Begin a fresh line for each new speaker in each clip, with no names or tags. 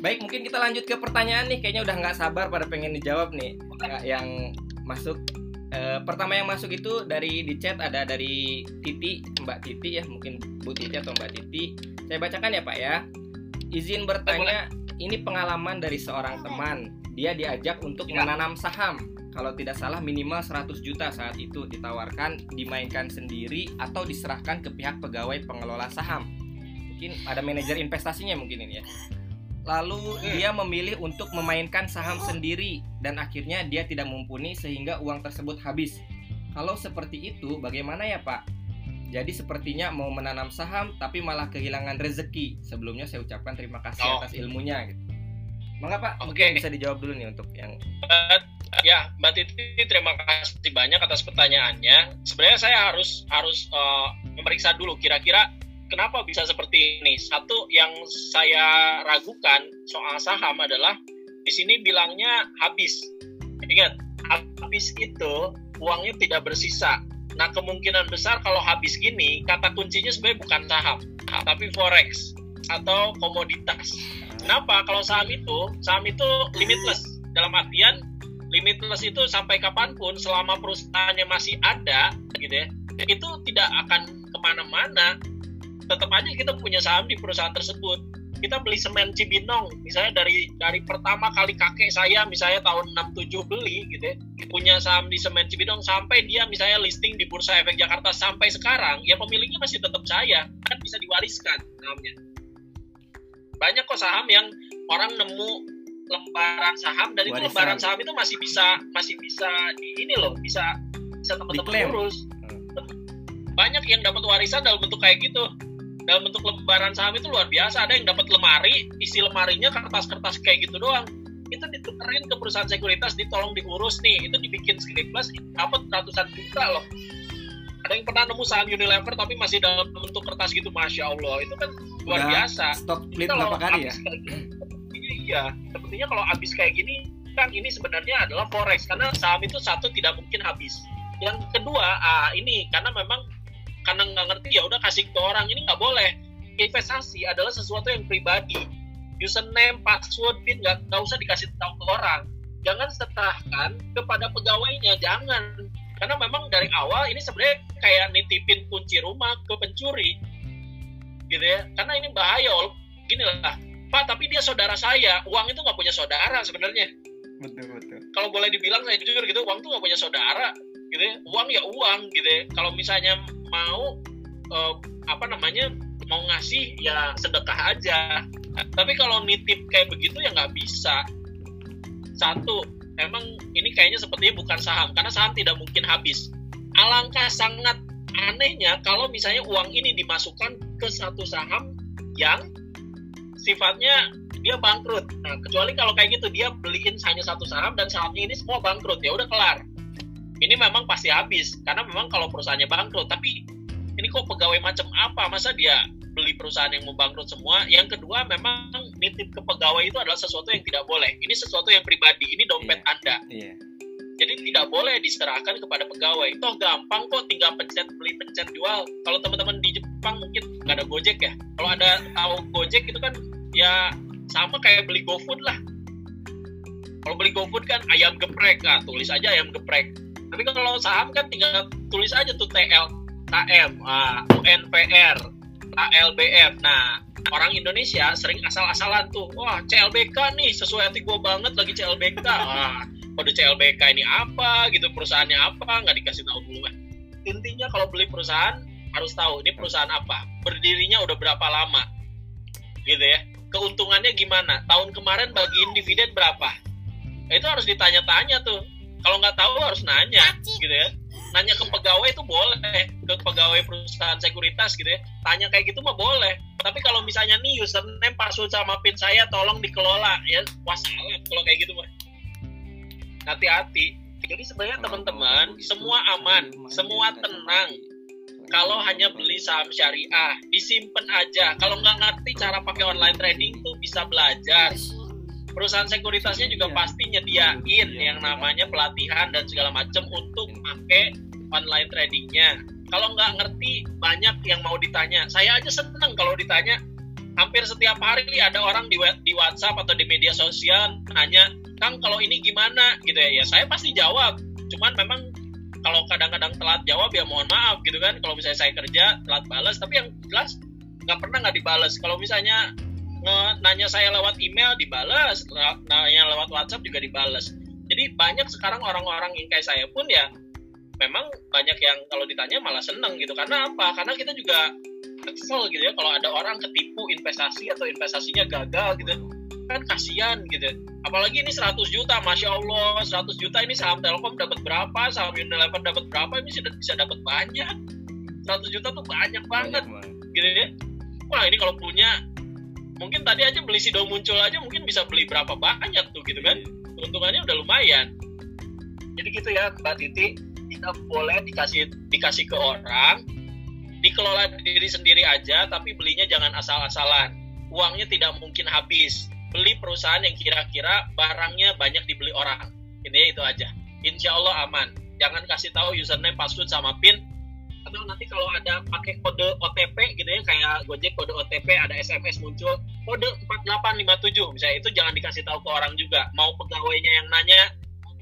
Baik, mungkin kita lanjut ke pertanyaan nih. Kayaknya udah nggak sabar pada pengen dijawab nih. Yang masuk. Eh, pertama yang masuk itu dari di chat ada dari Titi, Mbak Titi ya, mungkin Bu Titi atau Mbak Titi. Saya bacakan ya Pak ya. Izin bertanya, ini pengalaman dari seorang teman. Dia diajak untuk
Ya.
menanam saham. Kalau tidak salah minimal 100 juta saat itu ditawarkan dimainkan sendiri atau diserahkan ke pihak pegawai pengelola saham. Mungkin ada manajer investasinya mungkin ini ya. Lalu
Hmm.
dia memilih untuk memainkan saham sendiri dan akhirnya dia tidak mumpuni sehingga uang tersebut habis. Kalau seperti itu bagaimana ya Pak? Jadi sepertinya mau menanam saham tapi malah kehilangan rezeki. Sebelumnya saya ucapkan terima kasih
Oh.
atas ilmunya gitu. Mangga Pak,
Oke.
mungkin bisa dijawab dulu nih untuk yang
ya, Mbak Titi terima kasih banyak atas pertanyaannya. Sebenarnya saya harus harus eh, memeriksa dulu kira-kira kenapa bisa seperti ini. Satu yang saya ragukan soal saham adalah di sini bilangnya habis. Ingat, habis itu uangnya tidak bersisa. Nah, kemungkinan besar kalau habis gini, kata kuncinya sebenarnya bukan saham, tapi forex atau komoditas. Kenapa? Kalau saham itu, saham itu limitless. Dalam artian, limitless itu sampai kapan pun, selama perusahaannya masih ada, gitu ya, itu tidak akan ke mana-mana. Tetap aja kita punya saham di perusahaan tersebut. Kita beli semen Cibinong, misalnya dari dari pertama kali kakek saya, misalnya tahun 67 beli, gitu ya, punya saham di semen Cibinong sampai dia misalnya listing di Bursa Efek Jakarta sampai sekarang, ya pemiliknya masih tetap saya, kan bisa diwariskan sahamnya. Banyak kok saham yang orang nemu lembaran saham dan itu
Warisan.
lembaran saham itu masih bisa masih bisa di ini loh bisa bisa teman-teman urus. Banyak yang dapat warisan dalam bentuk kayak gitu dalam bentuk lembaran saham itu luar biasa. Ada yang dapat lemari isi lemarinya kertas-kertas kayak gitu doang. Itu ditukerin ke perusahaan sekuritas ditolong diurus nih. Itu dibikin skriplas dapat ratusan juta loh. Ada yang pernah nemu saham Unilever tapi masih dalam bentuk kertas gitu masya Allah. Itu kan luar
Udah
biasa.
stok split berapa kali ya?
gini, iya. Sepertinya kalau habis kayak gini kan ini sebenarnya adalah forex. Karena saham itu satu tidak mungkin habis. Yang kedua ah ini karena memang karena nggak ngerti ya udah kasih ke orang. Ini nggak boleh. Investasi adalah sesuatu yang pribadi. Username password pin nggak nggak usah dikasih tahu ke orang. Jangan serahkan kepada pegawainya jangan. Karena memang dari awal ini sebenarnya kayak nitipin kunci rumah ke pencuri. Gitu ya. Karena ini bahaya gini lah. Pak tapi dia saudara saya. Uang itu nggak punya saudara sebenarnya.
Betul betul.
kalau boleh dibilang saya jujur gitu uang tuh nggak punya saudara gitu ya. Uang ya uang gitu ya. Kalau misalnya mau eh, apa namanya mau ngasih ya sedekah aja. Tapi kalau nitip kayak begitu ya nggak bisa. Satu emang ini kayaknya sepertinya bukan saham. Karena saham tidak mungkin habis. Alangkah sangat anehnya kalau misalnya uang ini dimasukkan ke satu saham yang sifatnya dia bangkrut. Nah, kecuali kalau kayak gitu dia beliin hanya satu saham dan sahamnya ini semua bangkrut, ya udah kelar. Ini memang pasti habis karena memang kalau perusahaannya bangkrut, tapi ini kok pegawai macam apa? Masa dia beli perusahaan yang mau bangkrut semua? Yang kedua memang nitip ke pegawai itu adalah sesuatu yang tidak boleh. Ini sesuatu yang pribadi, ini dompet
Iya.
Anda.
Iya.
Jadi tidak boleh diserahkan kepada pegawai. Toh gampang kok tinggal pencet beli, pencet jual. Kalau teman-teman di Jepang mungkin nggak ada Gojek ya. Kalau ada tahu Gojek itu kan ya sama kayak beli GoFood lah. Kalau beli GoFood kan ayam geprek, nah, tulis aja ayam geprek. Tapi kalau saham kan tinggal tulis aja tuh TL, KM, ah, UNPR, ALBF. Nah, orang Indonesia sering asal-asalan tuh. Wah, CLBK nih sesuai hati gue banget lagi CLBK. Wah, kode CLBK ini apa gitu perusahaannya apa nggak dikasih tahu dulu kan intinya kalau beli perusahaan harus tahu ini perusahaan apa berdirinya udah berapa lama gitu ya keuntungannya gimana tahun kemarin bagiin dividen berapa Nah, itu harus ditanya-tanya tuh kalau nggak tahu harus nanya gitu ya. Nanya ke pegawai itu boleh ke pegawai perusahaan sekuritas gitu ya. Tanya kayak gitu mah boleh. Tapi kalau misalnya nih username password sama pin saya tolong dikelola ya. Wassalam kalau kayak gitu mah hati-hati. Jadi sebenarnya teman-teman semua aman semua tenang. Kalau hanya beli saham syariah disimpan aja. Kalau nggak ngerti cara pakai online trading tuh bisa belajar perusahaan sekuritasnya juga
Iya.
pasti nyediain
Iya.
yang namanya pelatihan dan segala macam untuk pakai online tradingnya kalau nggak ngerti banyak yang mau ditanya saya aja seneng kalau ditanya hampir setiap hari ada orang di, di WhatsApp atau di media sosial nanya, Kang kalau ini gimana gitu ya? Ya saya pasti jawab. Cuman memang kalau kadang-kadang telat jawab ya mohon maaf gitu kan. Kalau misalnya saya kerja telat balas, tapi yang jelas nggak pernah nggak dibales. Kalau misalnya nanya saya lewat email dibales, nanya lewat WhatsApp juga dibales. Jadi banyak sekarang orang-orang yang kayak saya pun ya memang banyak yang kalau ditanya malah seneng gitu. Karena apa? Karena kita juga kesel gitu ya kalau ada orang ketipu investasi atau investasinya gagal gitu. Kan kasihan gitu. Apalagi ini 100 juta masya allah 100 juta ini saham telkom dapat berapa saham unilever dapat berapa ini sudah bisa dapat banyak. 100 juta tuh banyak banget banyak gitu ya. Wah ini kalau punya mungkin tadi aja beli sido muncul aja mungkin bisa beli berapa banyak tuh gitu kan? Iya. keuntungannya udah lumayan. Jadi gitu ya mbak Titi. Kita boleh dikasih dikasih ke orang dikelola diri sendiri aja tapi belinya jangan asal-asalan. Uangnya tidak mungkin habis. Beli perusahaan yang kira-kira barangnya banyak dibeli orang. Ini itu aja. Insya Allah aman. Jangan kasih tahu username password sama pin atau nanti kalau ada pakai kode OTP gitu ya kayak Gojek kode OTP ada SMS muncul kode 4857 misalnya itu jangan dikasih tahu ke orang juga. Mau pegawainya yang nanya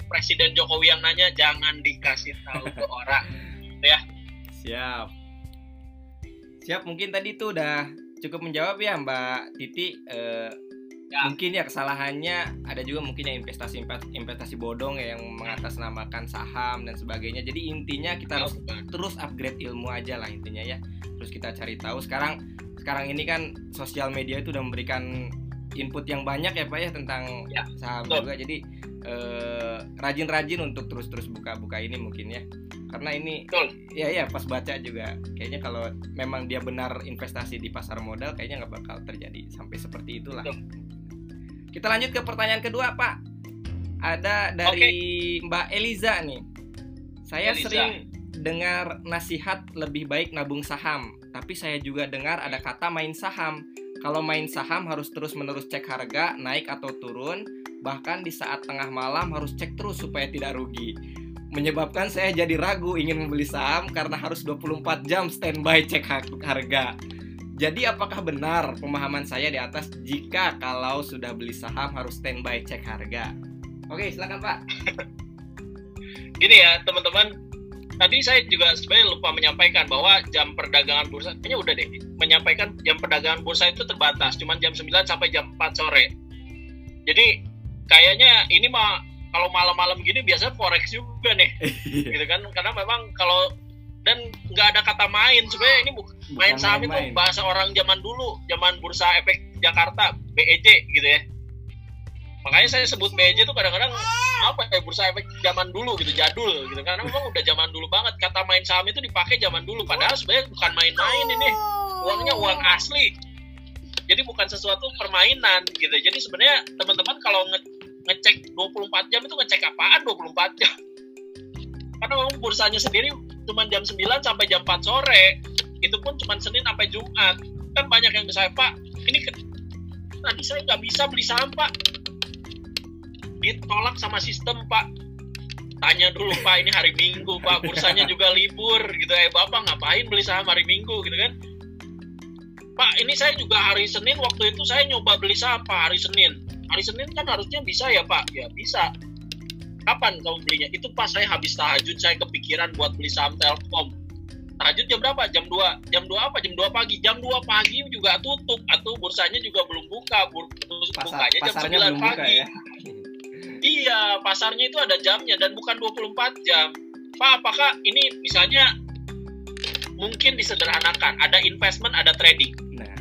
Presiden Jokowi yang nanya jangan dikasih tahu ke orang. Ya.
Siap. Siap, mungkin tadi itu udah cukup menjawab ya Mbak Titi. Eh, ya. Mungkin ya kesalahannya ada juga mungkin yang investasi investasi bodong ya, yang mengatasnamakan saham dan sebagainya. Jadi intinya kita harus terus upgrade ilmu aja lah intinya ya. Terus kita cari tahu sekarang sekarang ini kan sosial media itu udah memberikan input yang banyak ya Pak ya tentang ya, saham betul. juga. Jadi eh, rajin-rajin untuk terus-terus buka-buka ini mungkin ya karena ini Betul. ya ya pas baca juga kayaknya kalau memang dia benar investasi di pasar modal kayaknya nggak bakal terjadi sampai seperti itulah Betul. Kita lanjut ke pertanyaan kedua pak ada dari okay. Mbak Eliza nih saya Eliza. sering dengar nasihat lebih baik nabung saham tapi saya juga dengar ada kata main saham kalau main saham harus terus menerus cek harga naik atau turun bahkan di saat tengah malam harus cek terus supaya tidak rugi menyebabkan saya jadi ragu ingin membeli saham karena harus 24 jam standby cek harga. Jadi apakah benar pemahaman saya di atas jika kalau sudah beli saham harus standby cek harga? Oke, silakan Pak.
Gini ya, teman-teman. Tadi saya juga sebenarnya lupa menyampaikan bahwa jam perdagangan bursa, kayaknya udah deh, menyampaikan jam perdagangan bursa itu terbatas, cuma jam 9 sampai jam 4 sore. Jadi kayaknya ini mah kalau malam-malam gini biasanya forex juga nih gitu kan karena memang kalau dan nggak ada kata main sebenarnya ini bukan main saham main, itu bahasa orang zaman dulu zaman bursa efek Jakarta BEJ gitu ya. Makanya saya sebut BEJ itu kadang-kadang apa ya bursa efek zaman dulu gitu jadul gitu. Karena memang udah zaman dulu banget kata main saham itu dipakai zaman dulu. Padahal sebenarnya bukan main-main ini. Uangnya uang asli. Jadi bukan sesuatu permainan gitu. Jadi sebenarnya teman-teman kalau ngecek 24 jam itu ngecek apaan 24 jam? Karena memang bursanya sendiri cuma jam 9 sampai jam 4 sore itu pun cuma Senin sampai Jumat. Kan banyak yang saya Pak. Ini tadi saya nggak bisa beli saham Pak. Ditolak sama sistem Pak. Tanya dulu Pak ini hari Minggu Pak. Bursanya juga libur gitu. Ya Bapak ngapain beli saham hari Minggu gitu kan? Pak ini saya juga hari Senin waktu itu saya nyoba beli saham Pak hari Senin. Hari Senin kan harusnya bisa ya Pak? Ya bisa kapan kamu belinya? Itu pas saya habis tahajud saya kepikiran buat beli saham Telkom. Tahajud jam berapa? Jam 2 jam 2 apa? Jam 2 pagi. Jam 2 pagi juga tutup. Atau bursanya juga belum buka. Bur Pasar, bukanya jam 9 pagi. ya? iya pasarnya itu ada jamnya dan bukan 24 jam. Pak apakah ini misalnya mungkin disederhanakan. Ada investment ada trading. Nah.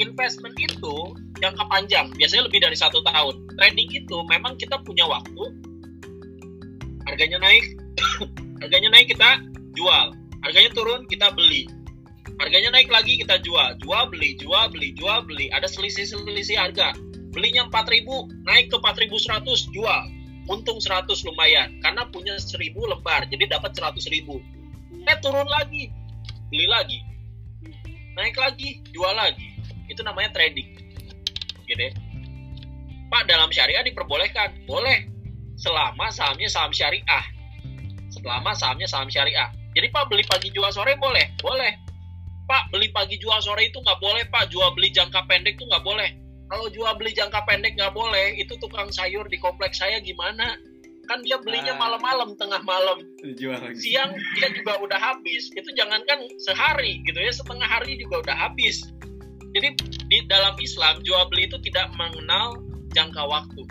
investment itu jangka panjang, biasanya lebih dari satu tahun. Trading itu memang kita punya waktu, harganya naik, harganya naik kita jual, harganya turun kita beli, harganya naik lagi kita jual, jual beli, jual beli, jual beli, ada selisih-selisih harga. Belinya 4000, naik ke 4100, jual. Untung 100 lumayan, karena punya 1000 lembar, jadi dapat 100.000. Eh turun lagi, beli lagi. Naik lagi, jual lagi. Itu namanya trading gitu ya. Pak dalam syariah diperbolehkan, boleh selama sahamnya saham syariah. Selama sahamnya saham syariah. Jadi Pak beli pagi jual sore boleh, boleh. Pak beli pagi jual sore itu nggak boleh pak jual beli jangka pendek itu nggak boleh kalau jual beli jangka pendek nggak boleh itu tukang sayur di kompleks saya gimana kan dia belinya
Ah.
malam-malam tengah malam
Jual lagi.
siang dia juga udah habis itu jangankan sehari gitu ya setengah hari juga udah habis jadi di dalam Islam jual beli itu tidak mengenal jangka waktu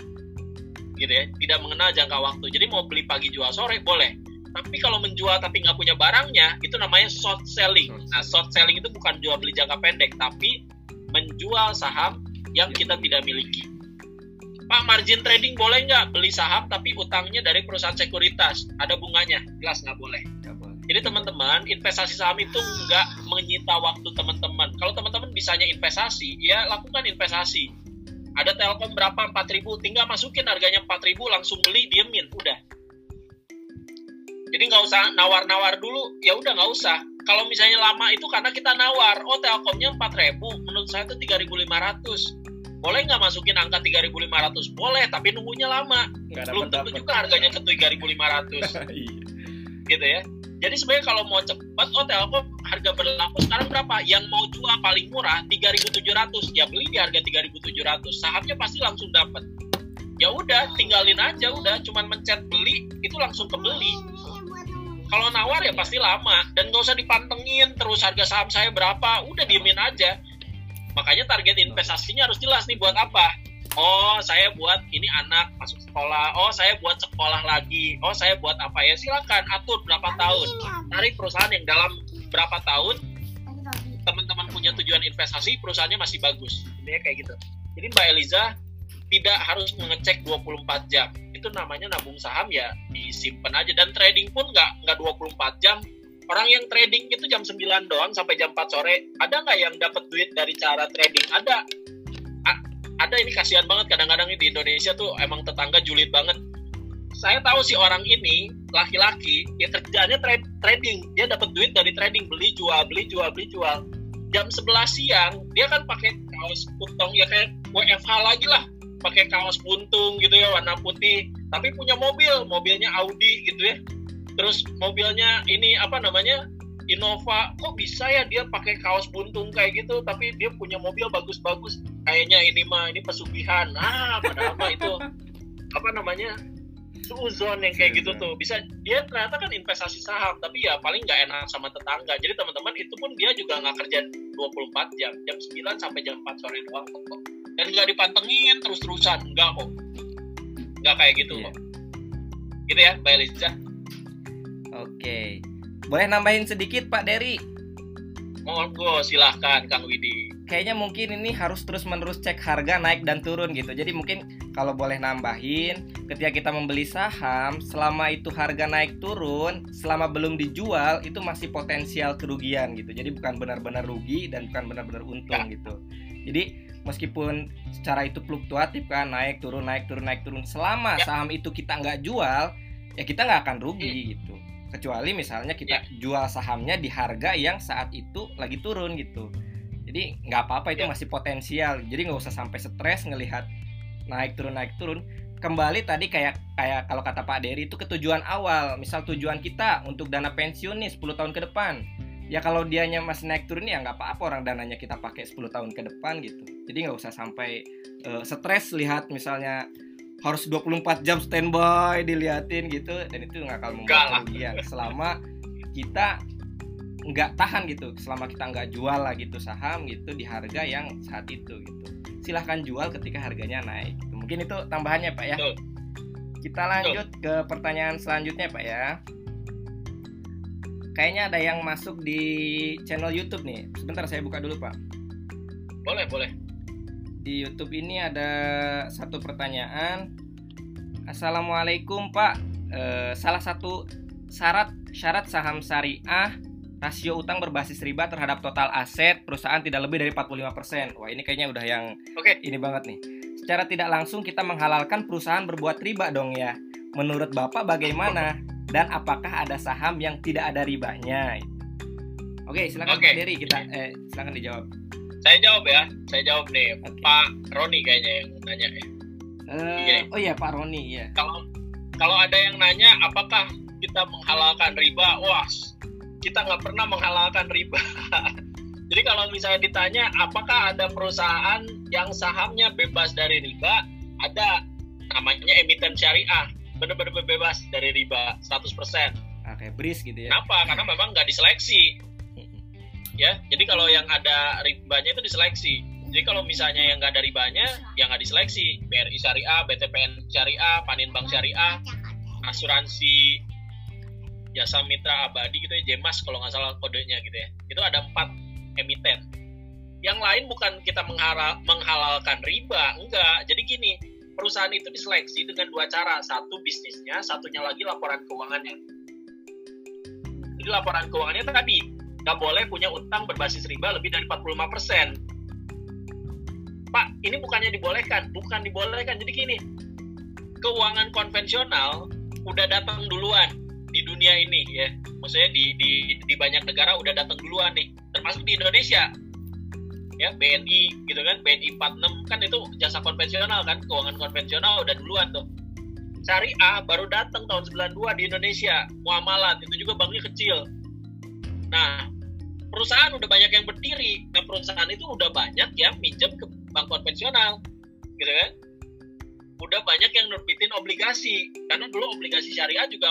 gitu ya tidak mengenal jangka waktu. Jadi mau beli pagi jual sore boleh. Tapi kalau menjual tapi nggak punya barangnya itu namanya short selling. Nah short selling itu bukan jual beli jangka pendek tapi menjual saham yang kita tidak miliki. Pak margin trading boleh nggak beli saham tapi utangnya dari perusahaan sekuritas? Ada bunganya? Jelas nggak boleh.
Nggak boleh.
jadi teman-teman investasi saham itu nggak menyita waktu teman-teman. Kalau teman-teman bisanya investasi ya lakukan investasi ada telkom berapa? 4000 tinggal masukin harganya 4000 langsung beli diemin udah. Jadi nggak usah nawar-nawar dulu ya udah nggak usah. Kalau misalnya lama itu karena kita nawar. Oh telkomnya 4000 menurut saya itu 3500 boleh nggak masukin angka 3500 boleh tapi nunggunya lama. Belum tentu juga harganya ke 3500
Iya.
gitu ya. Jadi sebenarnya kalau mau cepat, oh Telkom harga berlaku sekarang berapa? Yang mau jual paling murah 3.700, ya beli di harga 3.700. Sahamnya pasti langsung dapat. Ya udah, tinggalin aja udah, cuman mencet beli itu langsung kebeli. Kalau nawar ya pasti lama dan nggak usah dipantengin terus harga saham saya berapa, udah diemin aja. Makanya target investasinya harus jelas nih buat apa. Oh, saya buat ini anak masuk sekolah. Oh, saya buat sekolah lagi. Oh, saya buat apa ya? Silakan atur berapa tahun. Cari perusahaan yang dalam berapa tahun teman-teman punya tujuan investasi, perusahaannya masih bagus. Ini kayak gitu. Jadi Mbak Eliza tidak harus mengecek 24 jam. Itu namanya nabung saham ya disimpan aja dan trading pun nggak nggak 24 jam. Orang yang trading itu jam 9 doang sampai jam 4 sore, ada nggak yang dapat duit dari cara trading? Ada. A- ada ini kasihan banget kadang-kadang di Indonesia tuh emang tetangga julid banget. Saya tahu si orang ini laki-laki, ya kerjanya trade, trading. Dia dapat duit dari trading, beli jual, beli jual, beli jual. Jam 11 siang dia kan pakai kaos putong ya kayak WFH lagi lah, pakai kaos buntung gitu ya warna putih, tapi punya mobil, mobilnya Audi gitu ya. Terus mobilnya ini apa namanya? Innova, kok bisa ya dia pakai kaos buntung kayak gitu, tapi dia punya mobil bagus-bagus. Kayaknya ini mah ini pesugihan. Ah, padahal mah itu apa namanya? Suzon yang kayak gitu tuh. Bisa dia ternyata kan investasi saham tapi ya paling nggak enak sama tetangga. Jadi teman-teman itu pun dia juga nggak kerja 24 jam. Jam 9 sampai jam 4 sore doang kok. Dan nggak dipantengin terus-terusan. Nggak kok. Nggak kayak gitu
Iya.
kok. Gitu ya Mbak Eliza
Oke. Boleh nambahin sedikit Pak Dery?
monggo silahkan Kang Widi.
Kayaknya mungkin ini harus terus-menerus cek harga naik dan turun gitu. Jadi mungkin kalau boleh nambahin, ketika kita membeli saham, selama itu harga naik turun, selama belum dijual itu masih potensial kerugian gitu. Jadi bukan benar-benar rugi dan bukan benar-benar untung gitu. Jadi meskipun secara itu fluktuatif kan naik turun naik turun naik turun, selama
Ya.
saham itu kita nggak jual, ya kita nggak akan rugi gitu. Kecuali misalnya kita jual sahamnya di harga yang saat itu lagi turun gitu jadi nggak apa-apa itu
Ya.
masih potensial jadi nggak usah sampai stres ngelihat naik turun naik turun kembali tadi kayak kayak kalau kata Pak Dery itu ketujuan awal. Misal tujuan kita untuk dana pensiun nih 10 tahun ke depan. Ya kalau dianya masih naik turun ya nggak apa-apa orang dananya kita pakai 10 tahun ke depan gitu. Jadi nggak usah sampai eh, stres lihat misalnya harus 24 jam standby diliatin gitu dan itu nggak akan membuat kerugian. Selama kita nggak tahan gitu selama kita nggak jual lah gitu saham gitu di harga yang saat itu gitu silahkan jual ketika harganya naik. Mungkin itu tambahannya pak ya.
Betul.
kita lanjut ke pertanyaan selanjutnya pak ya. Kayaknya ada yang masuk di channel YouTube nih. Sebentar saya buka dulu pak.
Boleh boleh.
Di YouTube ini ada satu pertanyaan. Assalamualaikum Pak. Eh, salah satu syarat syarat saham syariah rasio utang berbasis riba terhadap total aset perusahaan tidak lebih dari 45%. Wah, ini kayaknya udah yang
oke
ini banget nih. Secara tidak langsung kita menghalalkan perusahaan berbuat riba dong ya. Menurut Bapak bagaimana? Dan apakah ada saham yang tidak ada ribanya? Oke, silakan
Oke.
Pak Dery kita eh silakan dijawab.
saya jawab ya saya jawab nih
Oke.
Pak Roni kayaknya yang nanya ya
Eh, oh iya Pak Roni ya.
kalau kalau ada yang nanya apakah kita menghalalkan riba wah kita nggak pernah menghalalkan riba. Jadi kalau misalnya ditanya apakah ada perusahaan yang sahamnya bebas dari riba? Ada. Namanya emiten syariah. Benar-benar bebas dari riba 100%
ah, kayak bris gitu ya.
Kenapa? Karena memang nggak diseleksi. Ya jadi kalau yang ada ribanya itu diseleksi. Jadi kalau misalnya yang nggak ada ribanya yang nggak diseleksi. BRI syariah BTPN syariah Paninbank syariah asuransi jasa mitra abadi gitu ya Jemas kalau nggak salah kodenya gitu ya. Itu ada empat emiten. Yang lain bukan kita menghalalkan riba enggak. Jadi gini perusahaan itu diseleksi dengan dua cara. Satu bisnisnya satunya lagi laporan keuangannya. Jadi laporan keuangannya tadi nggak boleh punya utang berbasis riba lebih dari 45 persen. Pak ini bukannya dibolehkan? Bukan dibolehkan. Jadi gini keuangan konvensional udah datang duluan di dunia ini ya. Maksudnya di, di di banyak negara udah datang duluan nih. Termasuk di Indonesia. Ya BNI gitu kan BNI 46 kan itu jasa konvensional kan keuangan konvensional udah duluan tuh. Syariah baru datang tahun 92 di Indonesia muamalat itu juga banknya kecil. Nah perusahaan udah banyak yang berdiri. Nah perusahaan itu udah banyak yang minjem ke bank konvensional gitu kan. Udah banyak yang nerbitin obligasi karena dulu obligasi syariah juga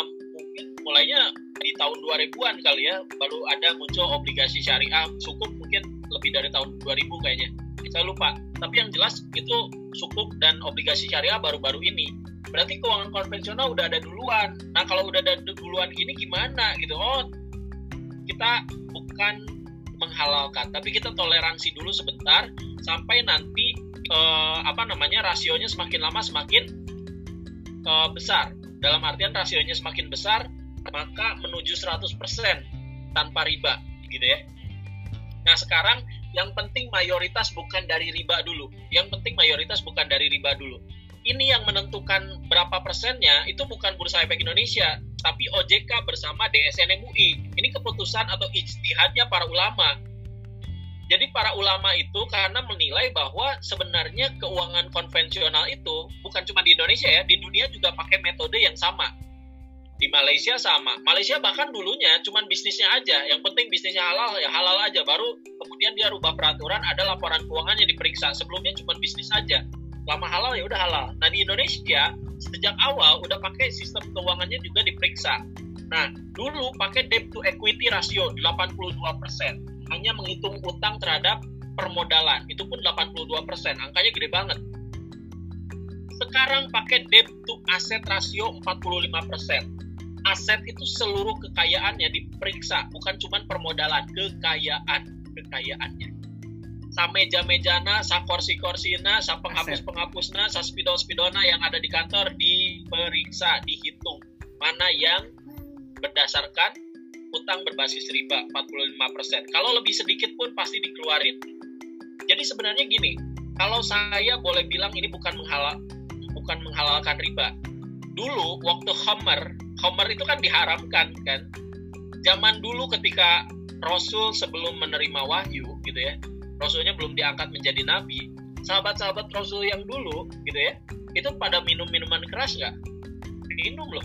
mulainya di tahun 2000-an kali ya baru ada muncul obligasi syariah sukuk mungkin lebih dari tahun 2000 kayaknya. Saya lupa. Tapi yang jelas itu sukuk dan obligasi syariah baru-baru ini. Berarti keuangan konvensional udah ada duluan. Nah kalau udah ada duluan gini gimana gitu? Oh kita bukan menghalalkan tapi kita toleransi dulu sebentar sampai nanti uh, apa namanya rasionya semakin lama semakin uh, besar. Dalam artian rasionya semakin besar, maka menuju 100% tanpa riba, gitu ya. Nah, sekarang yang penting mayoritas bukan dari riba dulu. Yang penting mayoritas bukan dari riba dulu. Ini yang menentukan berapa persennya itu bukan Bursa Efek Indonesia, tapi OJK bersama DSN MUI. Ini keputusan atau ijtihadnya para ulama jadi para ulama itu karena menilai bahwa sebenarnya keuangan konvensional itu bukan cuma di Indonesia ya, di dunia juga pakai metode yang sama. Di Malaysia sama. Malaysia bahkan dulunya cuma bisnisnya aja. Yang penting bisnisnya halal ya halal aja. Baru kemudian dia rubah peraturan ada laporan keuangannya diperiksa. Sebelumnya cuma bisnis aja. Lama halal ya udah halal. Nah di Indonesia sejak awal udah pakai sistem keuangannya juga diperiksa. Nah, dulu pakai debt to equity ratio 82 persen hanya menghitung utang terhadap permodalan. Itu pun 82 persen, angkanya gede banget. Sekarang pakai debt to asset rasio 45 persen. Aset itu seluruh kekayaannya diperiksa, bukan cuma permodalan, kekayaan, kekayaannya. Sa meja-mejana, sa kursi-kursina, sa penghapus-penghapusna, sa spidol-spidolna yang ada di kantor diperiksa, dihitung. Mana yang berdasarkan utang berbasis riba 45%. Kalau lebih sedikit pun pasti dikeluarin. Jadi sebenarnya gini, kalau saya boleh bilang ini bukan menghalal bukan menghalalkan riba. Dulu waktu Homer, Homer itu kan diharamkan kan. Zaman dulu ketika Rasul sebelum menerima wahyu gitu ya, Rasulnya belum diangkat menjadi nabi, sahabat-sahabat Rasul yang dulu gitu ya, itu pada minum minuman keras nggak? Minum loh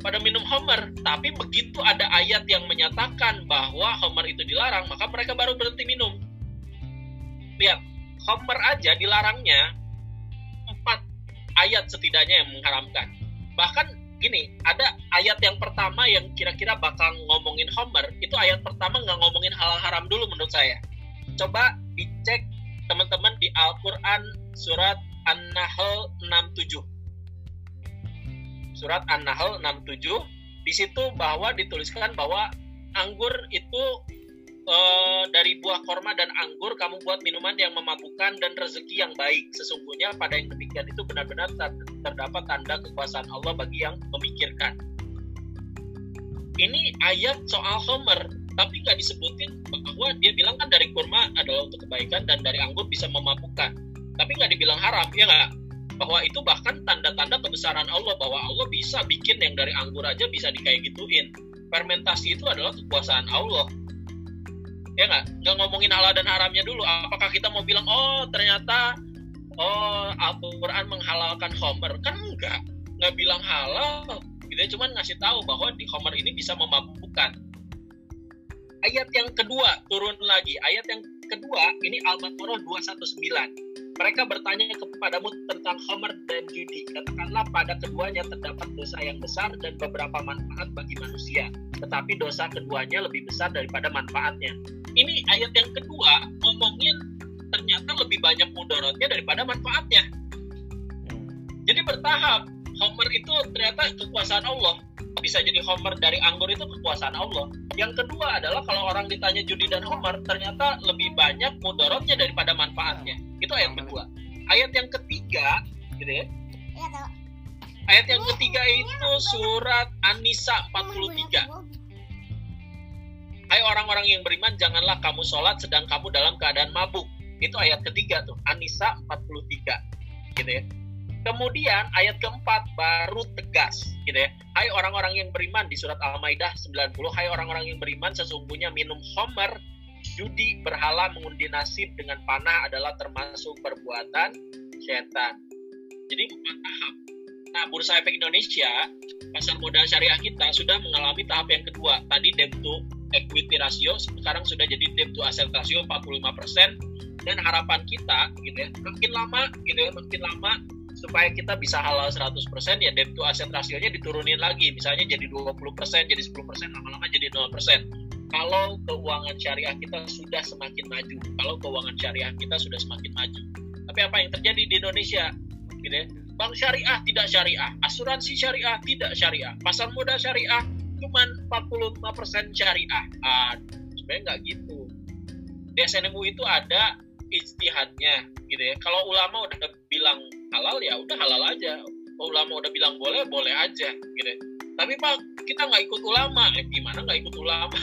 pada minum Homer. Tapi begitu ada ayat yang menyatakan bahwa Homer itu dilarang, maka mereka baru berhenti minum. Lihat, Homer aja dilarangnya empat ayat setidaknya yang mengharamkan. Bahkan gini, ada ayat yang pertama yang kira-kira bakal ngomongin Homer, itu ayat pertama nggak ngomongin hal haram dulu menurut saya. Coba dicek teman-teman di Al-Quran surat An-Nahl 67 surat An-Nahl 67 di situ bahwa dituliskan bahwa anggur itu e, dari buah korma dan anggur kamu buat minuman yang memabukkan dan rezeki yang baik. Sesungguhnya pada yang demikian itu benar-benar terdapat tanda kekuasaan Allah bagi yang memikirkan. Ini ayat soal Homer tapi nggak disebutin bahwa dia bilang kan dari kurma adalah untuk kebaikan dan dari anggur bisa memabukkan. Tapi nggak dibilang haram ya nggak? Bahwa itu bahkan tanda-tanda kebesaran Allah bahwa Allah bisa bikin yang dari anggur aja bisa dikayak gituin. Fermentasi itu adalah kekuasaan Allah ya nggak? Nggak ngomongin halal dan haramnya dulu. Apakah kita mau bilang oh ternyata oh Al-Quran menghalalkan Homer? Kan enggak nggak bilang halal. Kita cuma ngasih tahu bahwa di Homer ini bisa memabukkan. Ayat yang kedua turun lagi. Ayat yang kedua ini Al-Baqarah 219. Mereka bertanya kepadamu tentang Homer dan judi. Katakanlah pada keduanya terdapat dosa yang besar dan beberapa manfaat bagi manusia. Tetapi dosa keduanya lebih besar daripada manfaatnya. Ini ayat yang kedua ngomongin ternyata lebih banyak mudaratnya daripada manfaatnya. Jadi bertahap. Homer itu ternyata kekuasaan Allah. Bisa jadi Homer dari anggur itu kekuasaan Allah. Yang kedua adalah kalau orang ditanya judi dan Homer, ternyata lebih banyak mudaratnya daripada manfaatnya. Itu ayat kedua. Ayat yang ketiga, gitu ya. Ayat yang ketiga itu surat An-Nisa 43. Hai orang-orang yang beriman, janganlah kamu sholat sedang kamu dalam keadaan mabuk. Itu ayat ketiga tuh, An-Nisa 43. Gitu ya. Kemudian ayat keempat baru tegas gitu ya. Hai orang-orang yang beriman di surat Al-Maidah 90, hai orang-orang yang beriman sesungguhnya minum homer judi berhala mengundi nasib dengan panah adalah termasuk perbuatan setan. Jadi empat tahap. Nah, Bursa Efek Indonesia, pasar modal syariah kita sudah mengalami tahap yang kedua. Tadi debt to equity ratio, sekarang sudah jadi debt to asset ratio 45%. Dan harapan kita, gitu ya, makin lama, gitu ya, makin lama supaya kita bisa halal 100% ya debt to asset rasionya diturunin lagi misalnya jadi 20% jadi 10% lama-lama jadi 0% kalau keuangan syariah kita sudah semakin maju kalau keuangan syariah kita sudah semakin maju. Tapi apa yang terjadi di Indonesia? Gitu ya. Bank syariah tidak syariah asuransi syariah tidak syariah pasar modal syariah cuma 45% syariah. Ah, sebenarnya nggak gitu. Di SNMU itu ada ijtihadnya gitu ya. Kalau ulama udah bilang halal ya udah halal aja. Ulama udah bilang boleh boleh aja gitu tapi pak kita nggak ikut ulama eh gimana nggak ikut ulama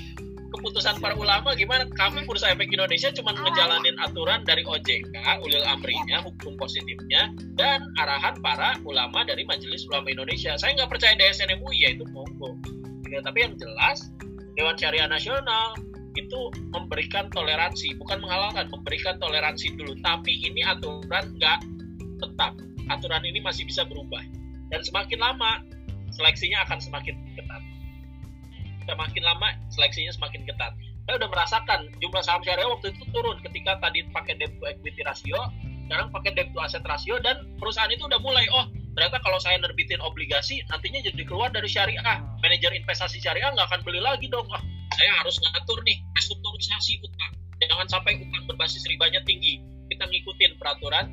keputusan para ulama gimana kami Bursa Efek Indonesia cuma ngejalanin aturan dari OJK ulil amrinya hukum positifnya dan arahan para ulama dari Majelis Ulama Indonesia saya nggak percaya DSN MUI ya itu monggo gitu. tapi yang jelas Dewan Syariah Nasional itu memberikan toleransi, bukan menghalalkan, memberikan toleransi dulu. Tapi ini aturan nggak tetap. Aturan ini masih bisa berubah. Dan semakin lama, seleksinya akan semakin ketat. Semakin lama, seleksinya semakin ketat. Saya udah merasakan jumlah saham syariah waktu itu turun ketika tadi pakai debt to equity ratio, sekarang pakai debt to asset ratio, dan perusahaan itu udah mulai, oh ternyata kalau saya nerbitin obligasi, nantinya jadi keluar dari syariah. Manajer investasi syariah nggak akan beli lagi dong. Oh, saya harus ngatur nih restrukturisasi utang. Jangan sampai utang berbasis ribanya tinggi. Kita ngikutin peraturan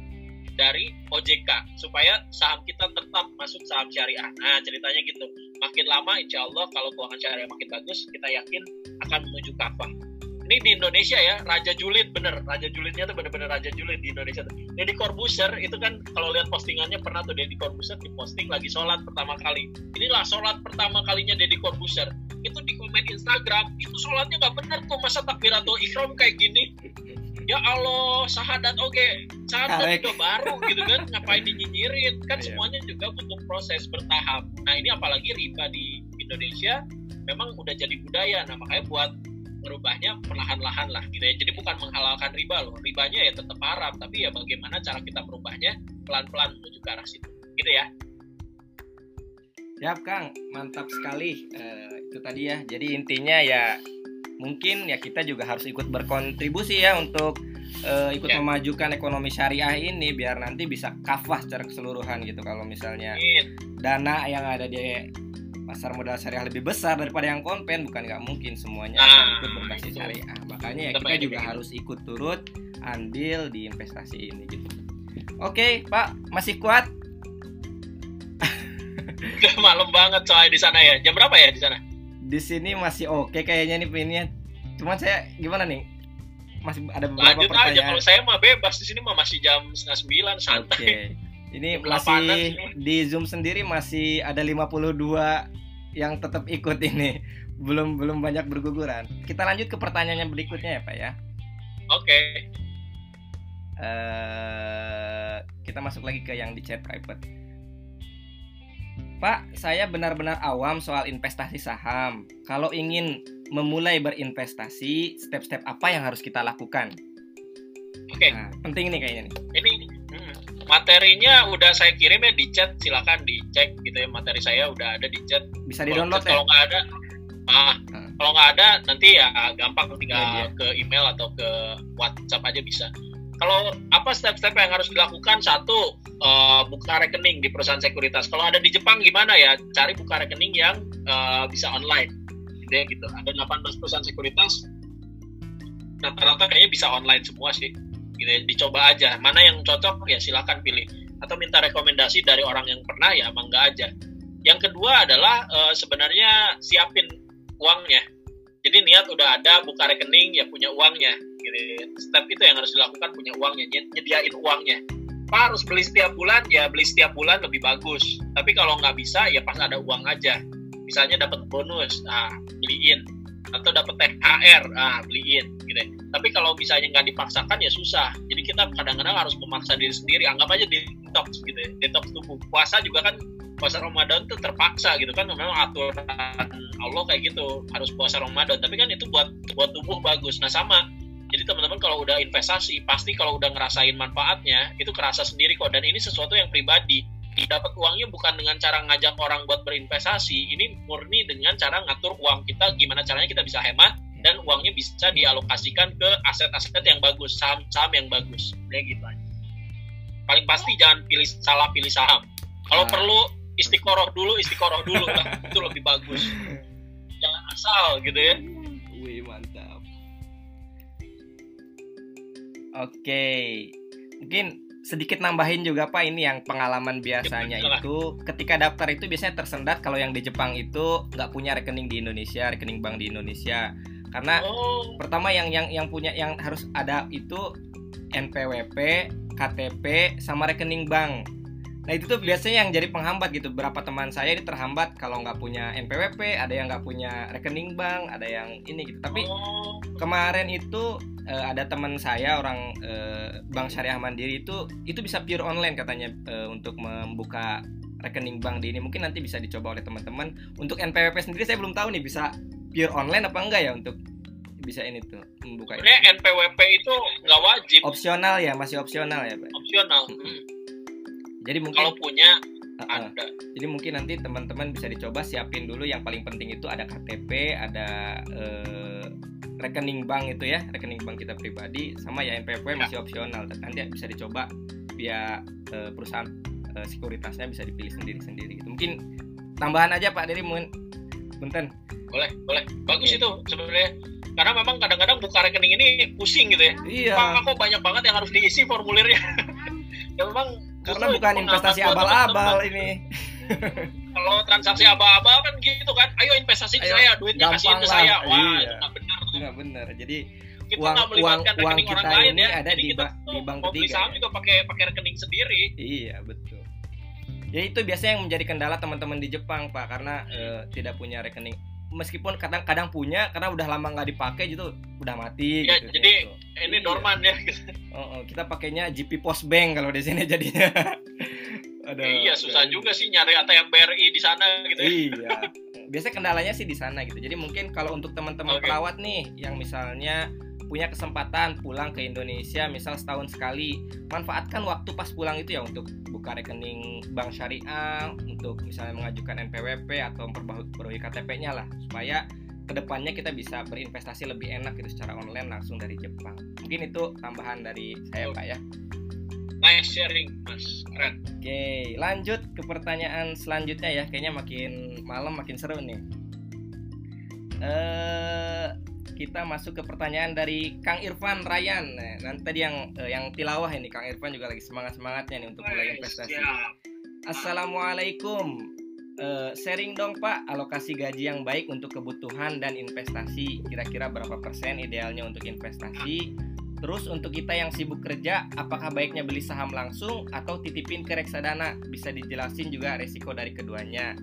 dari OJK supaya saham kita tetap masuk saham syariah. Nah ceritanya gitu. Makin lama insya Allah kalau keuangan syariah makin bagus, kita yakin akan menuju kafah. Ini di Indonesia ya, Raja Julid bener. Raja Julidnya tuh bener-bener Raja Julid di Indonesia. Deddy Corbuzier itu kan kalau lihat postingannya pernah tuh Deddy Corbuzier diposting lagi sholat pertama kali. Inilah sholat pertama kalinya Deddy Corbuzier itu di komen Instagram itu sholatnya nggak bener tuh masa takbiratul ikhram kayak gini ya Allah sahadat oke. Okay. sahadat juga baru gitu kan ngapain dinyinyirin? Kan iya. semuanya juga butuh proses bertahap. Nah ini apalagi riba di Indonesia memang udah jadi budaya. Nah makanya buat merubahnya perlahan-lahan lah gitu ya. Jadi bukan menghalalkan riba loh. Ribanya ya tetap haram tapi ya bagaimana cara kita merubahnya pelan-pelan menuju ke arah situ. Gitu ya.
Siap Kang, mantap sekali. Uh, itu tadi ya. Jadi intinya ya mungkin ya kita juga harus ikut berkontribusi ya untuk uh, ikut ya. memajukan ekonomi syariah ini biar nanti bisa kafah secara keseluruhan gitu. Kalau misalnya dana yang ada di pasar modal syariah lebih besar daripada yang konven bukan nggak mungkin semuanya nah, ikut berbasis syariah. Makanya ya kita juga harus ikut turut andil di investasi ini gitu. Oke, Pak, masih kuat?
malam banget soalnya di sana ya. Jam berapa ya di sana?
Di sini masih oke kayaknya nih pinnya. Cuman saya gimana nih? Masih ada beberapa
Lanjut pertanyaan. aja kalau saya mah bebas di sini mah masih jam setengah sembilan santai. Okay.
Ini masih di Zoom sendiri masih ada 52 yang tetap ikut ini. Belum belum banyak berguguran. Kita lanjut ke pertanyaan yang berikutnya ya, Pak ya.
Oke. Okay.
Uh, eh, kita masuk lagi ke yang di chat private. Pak, saya benar-benar awam soal investasi saham. Kalau ingin memulai berinvestasi, step-step apa yang harus kita lakukan?
Oke. Okay.
Nah, penting nih kayaknya nih.
Ini hmm, materinya udah saya kirim ya di chat, silakan dicek gitu ya. Materi saya udah ada di chat.
Bisa di download
ya? Kalau nggak ada, ah, hmm. kalau nggak ada nanti ya gampang tinggal
iya.
ke email atau ke WhatsApp aja bisa kalau apa step-step yang harus dilakukan? Satu eh, buka rekening di perusahaan sekuritas. Kalau ada di Jepang gimana ya? Cari buka rekening yang eh, bisa online. Gitu ya gitu. Ada 18 perusahaan sekuritas. Rata-rata kayaknya bisa online semua sih. Gitu ya. dicoba aja. Mana yang cocok ya silakan pilih. Atau minta rekomendasi dari orang yang pernah ya mangga aja. Yang kedua adalah eh, sebenarnya siapin uangnya jadi niat udah ada buka rekening ya punya uangnya gitu. Step itu yang harus dilakukan punya uangnya ny- nyediain uangnya. Pak harus beli setiap bulan? Ya beli setiap bulan lebih bagus. Tapi kalau nggak bisa ya pas ada uang aja. Misalnya dapat bonus ah beliin. Atau dapat THR ah beliin gitu. Tapi kalau misalnya nggak dipaksakan ya susah. Jadi kita kadang-kadang harus memaksa diri sendiri. Anggap aja detox gitu. Detox tubuh. Puasa juga kan puasa Ramadan tuh terpaksa gitu kan. Memang aturan Allah kayak gitu harus puasa Ramadan. Tapi kan itu buat buat tubuh bagus. Nah sama. Jadi teman-teman kalau udah investasi pasti kalau udah ngerasain manfaatnya itu kerasa sendiri kok. Dan ini sesuatu yang pribadi. Dapat uangnya bukan dengan cara ngajak orang buat berinvestasi. Ini murni dengan cara ngatur uang kita gimana caranya kita bisa hemat dan uangnya bisa dialokasikan ke aset-aset yang bagus saham-saham yang bagus. Kayak gitu aja. Paling pasti jangan pilih salah pilih saham. Kalau
Ah.
perlu istiqoroh dulu istiqoroh dulu lah itu lebih bagus jangan asal gitu ya
Wih mantap. Oke, mungkin sedikit nambahin juga pak ini yang pengalaman biasanya
Betul lah.
itu ketika daftar itu biasanya tersendat kalau yang di Jepang itu nggak punya rekening di Indonesia, rekening bank di Indonesia. Karena
oh
pertama yang yang yang punya yang harus ada itu NPWP, KTP, sama rekening bank. Nah itu tuh biasanya yang jadi penghambat gitu. Berapa teman saya ini terhambat kalau nggak punya NPWP, ada yang nggak punya rekening bank, ada yang ini gitu. Tapi
oh,
kemarin itu eh, ada teman saya orang eh, Bank Syariah Mandiri itu itu bisa pure online katanya eh, untuk membuka rekening bank di ini. Mungkin nanti bisa dicoba oleh teman-teman. Untuk NPWP sendiri saya belum tahu nih bisa pure online apa enggak ya untuk bisa ini tuh membuka ini.
sebenarnya NPWP itu nggak wajib
Opsional ya, masih opsional ya, Pak.
opsional. Hmm.
Jadi mungkin
kalau punya
uh-uh.
ada
Jadi mungkin nanti teman-teman bisa dicoba siapin dulu yang paling penting itu ada KTP, ada eh, rekening bank itu ya, rekening bank kita pribadi sama ya NPWP masih opsional. Nanti bisa dicoba via eh, perusahaan eh, sekuritasnya bisa dipilih sendiri-sendiri. Gitu. Mungkin tambahan aja Pak Dery mungkin punten.
boleh boleh bagus
Oke.
itu sebenarnya karena memang kadang-kadang buka rekening ini pusing gitu ya
Iya.
Pak, kok banyak banget yang harus diisi formulirnya ya memang
Karena bukan investasi abal-abal ini.
kalau transaksi abal-abal kan gitu kan ayo investasi
Ayo,
saya duitnya kasihin ke saya wah
Iya.
itu nggak benar tuh.
Benar. Jadi
kita
Uang- uang- uang
rekening orang
kita
lain
ini
ya
ada
jadi
di
kita
di bank
beli
ketiga
saham
ya.
juga pakai pakai rekening sendiri
Iya betul. Ya itu biasanya yang menjadi kendala teman-teman di Jepang pak karena eh, tidak punya rekening. Meskipun kadang-kadang punya karena udah lama nggak dipakai gitu udah mati.
Ya,
gitu,
jadi
gitu.
ini
Iya.
dorman ya
Oh, oh, kita pakainya GP Post Bank kalau di sini jadinya. Aduh,
iya susah juga sih nyari ATM BRI di sana gitu ya.
Iya. Biasanya kendalanya sih di sana gitu. Jadi mungkin kalau untuk teman-teman
Oke.
perawat nih yang misalnya punya kesempatan pulang ke Indonesia misal setahun sekali, manfaatkan waktu pas pulang itu ya untuk buka rekening bank syariah, untuk misalnya mengajukan NPWP atau memperbarui KTP-nya lah supaya ke depannya kita bisa berinvestasi lebih enak gitu secara online langsung dari Jepang. Mungkin itu tambahan dari saya Pak ya.
nice sharing mas keren
Oke, lanjut ke pertanyaan selanjutnya ya. Kayaknya makin malam makin seru nih. Eh, kita masuk ke pertanyaan dari Kang Irfan Ryan. Nah, nanti tadi yang eh, yang tilawah ini Kang Irfan juga lagi semangat semangatnya nih untuk mulai investasi. Assalamualaikum. Eh, sharing dong Pak, alokasi gaji yang baik untuk kebutuhan dan investasi. Kira-kira berapa persen idealnya untuk investasi? Terus untuk kita yang sibuk kerja, apakah baiknya beli saham langsung atau titipin ke reksadana? Bisa dijelasin juga resiko dari keduanya.